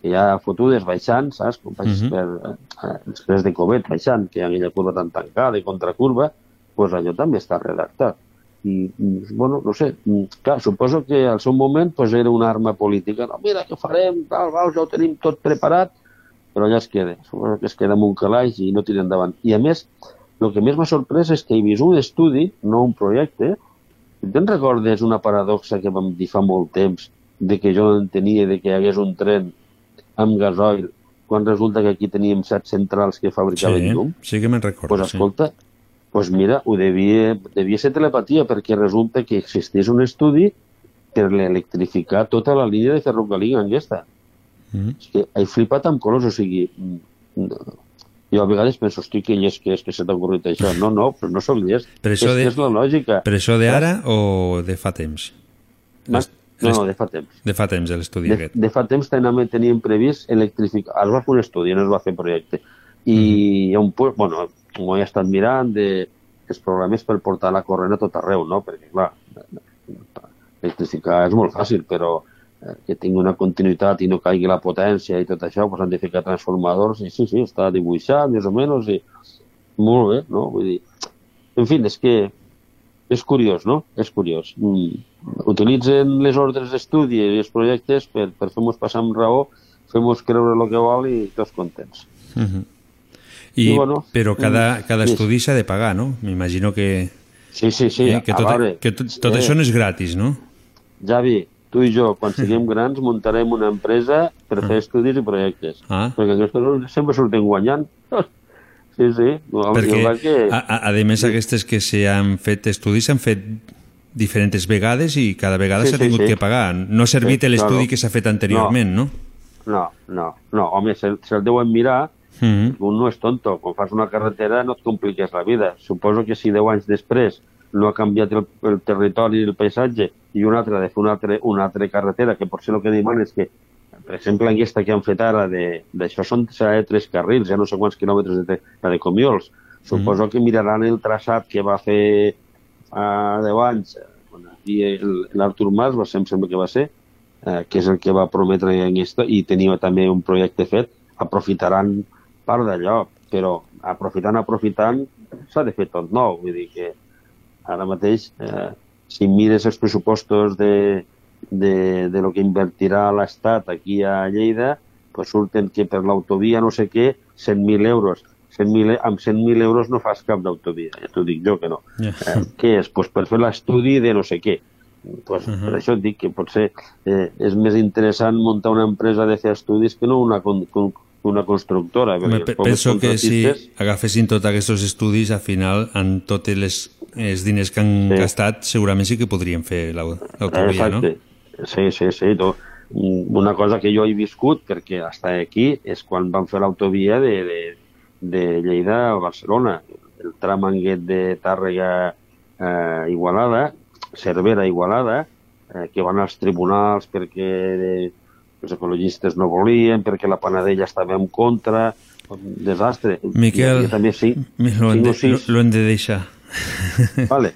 que hi ha fotudes baixant, saps? Com baixes Mhm. per, eh, després de Covet baixant, que hi ha aquella curva tan tancada i contracurva, pues allò també està redactat. I, mm, bueno, no sé, mm, clar, suposo que al seu moment pues, era una arma política. No, mira, què farem? Tal, val, ja ho tenim tot preparat, però allà es queda. Suposo que es queda amb un calaix i no tira endavant. I a més, el que més m'ha sorprès és que he vist un estudi, no un projecte. Si te'n recordes una paradoxa que vam dir fa molt temps, de que jo entenia de que hi hagués un tren amb gasoil, quan resulta que aquí teníem set centrals que fabricaven Sí, llum? sí que me'n recordo. Pues escolta, pues mira, ho devia, devia ser telepatia, perquè resulta que existeix un estudi per electrificar tota la línia de ferrocarril aquesta. sí. Mm. És que he flipat amb colors, o sigui... mm, no. Jo a vegades penso, hosti, que llest que és que se t'ha ocorrit això. No, no, però no sóc llest. Però és, això de- que és la lògica. Però això de ara o de fa temps? Ma- No, no, de fa temps. De fa temps, l'estudi De, aquest. de fa temps teníem, teníem previst electrificar. Es va fer un estudi, no es va fer projecte. I hi ha un bueno, ho he estat mirant de els programes per portar la corrent a tot arreu, no? Perquè, clar, electrificar és molt fàcil, però eh, que tingui una continuïtat i no caigui la potència i tot això, doncs han de ficar transformadors, i sí, sí, està dibuixat, més o menys, i molt bé, no? Vull dir, en fi, és que és curiós, no? És curiós. Mm. Utilitzen les ordres d'estudi i els projectes per, per fer-nos passar amb raó, fer-nos creure el que vol i tots contents. Mhm. I, I bueno, però cada, cada sí. estudi s'ha de pagar, no? M'imagino que, Sí, sí, sí. eh, que, a tot, veure, que tot, tot eh, això no és gratis, no? Javi, tu i jo, quan <laughs> siguem grans, muntarem una empresa per fer estudis i projectes. Ah. Perquè aquests sempre surten guanyant. Sí, sí. No, Perquè, que... a, a, a més, aquestes que s'han fet estudis s'han fet diferents vegades i cada vegada Sí, s'ha sí, tingut sí. que pagar. No ha servit Sí, l'estudi claro. que s'ha fet anteriorment, no? No, no, no. Home, se'l se deuen mirar, Mhm. un no és tonto. Quan fas una carretera no et compliques la vida. Suposo que si 10 anys després no ha canviat el, el territori i el paisatge i un altre de fer una altra, una altra carretera, que potser el que diuen és que, per exemple, aquesta que han fet ara, de- d'això són serà de tres carrils, ja no sé quants quilòmetres de, la de Comiols. Suposo que miraran el traçat que va fer fa 10 anys, Barcelona. I el- l'Artur Mas, va ser, em sembla que va ser, eh, que és el que va prometre aquesta, i tenia també un projecte fet, aprofitaran part d'allò, però aprofitant, aprofitant, s'ha de fer tot nou. Vull dir que ara mateix, eh, si mires els pressupostos de, de, de lo que invertirà l'Estat aquí a Lleida, pues surten que per l'autovia no sé què, 100.000 euros. 100.000, e- amb 100.000 euros no fas cap d'autovia, ja t'ho dic jo que no. Ja. Eh, què és? Pues per fer l'estudi de no sé què. Pues, Mhm. Per això et dic que potser eh, és més interessant muntar una empresa de fer estudis que no una, con, con, una constructora. Home, els penso que si agafessin tots aquests estudis, al final, amb tots les, els diners que han Sí. gastat, segurament sí que podrien fer l'au- l'autovia, no? Exacte. Sí, sí, sí. Tu, una cosa que jo he viscut, perquè està aquí, és quan van fer l'autovia de, de, de Lleida a Barcelona. El tram anguet de Tàrrega eh, Igualada, Cervera Igualada, eh, que van als tribunals perquè eh, els ecologistes no volien, perquè la Panadella estava en contra, un desastre. Miquel, I, també sí, Lo hem, de, lo, lo hem de deixar. <laughs> Vale,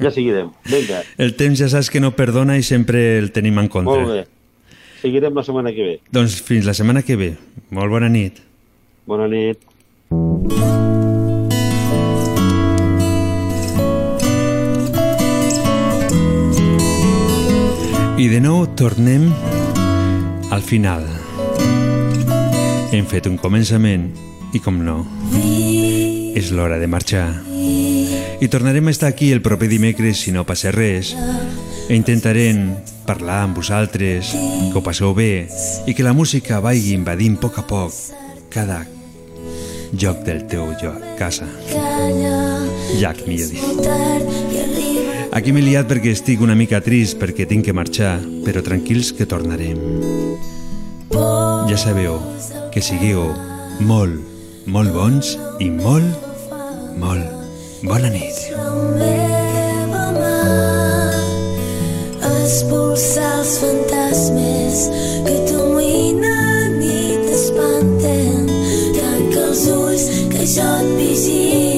ja seguirem. Vinga, El temps ja saps que no perdona i sempre el tenim en contra. molt bé. Seguirem la setmana que ve. Doncs fins la setmana que ve. Molt bona nit. Bona nit. I de nou tornem al final. Hem fet un començament i, com no, és l'hora de marxar. I tornarem a estar aquí el proper dimecres si no passa res. E intentarem parlar amb vosaltres, que ho passeu bé i que la música vagi invadint a poc a poc cada lloc del teu lloc, casa. Llac, millor dit. Aquí m'he liat perquè estic una mica trist perquè tinc que marxar, però tranquils que tornarem. Ja sabeu que sigueu molt, molt bons i molt, molt bona nit. expulsar els fantasmes que t'amoïnen i t'espanten. Tanca els ulls que jo et vigilo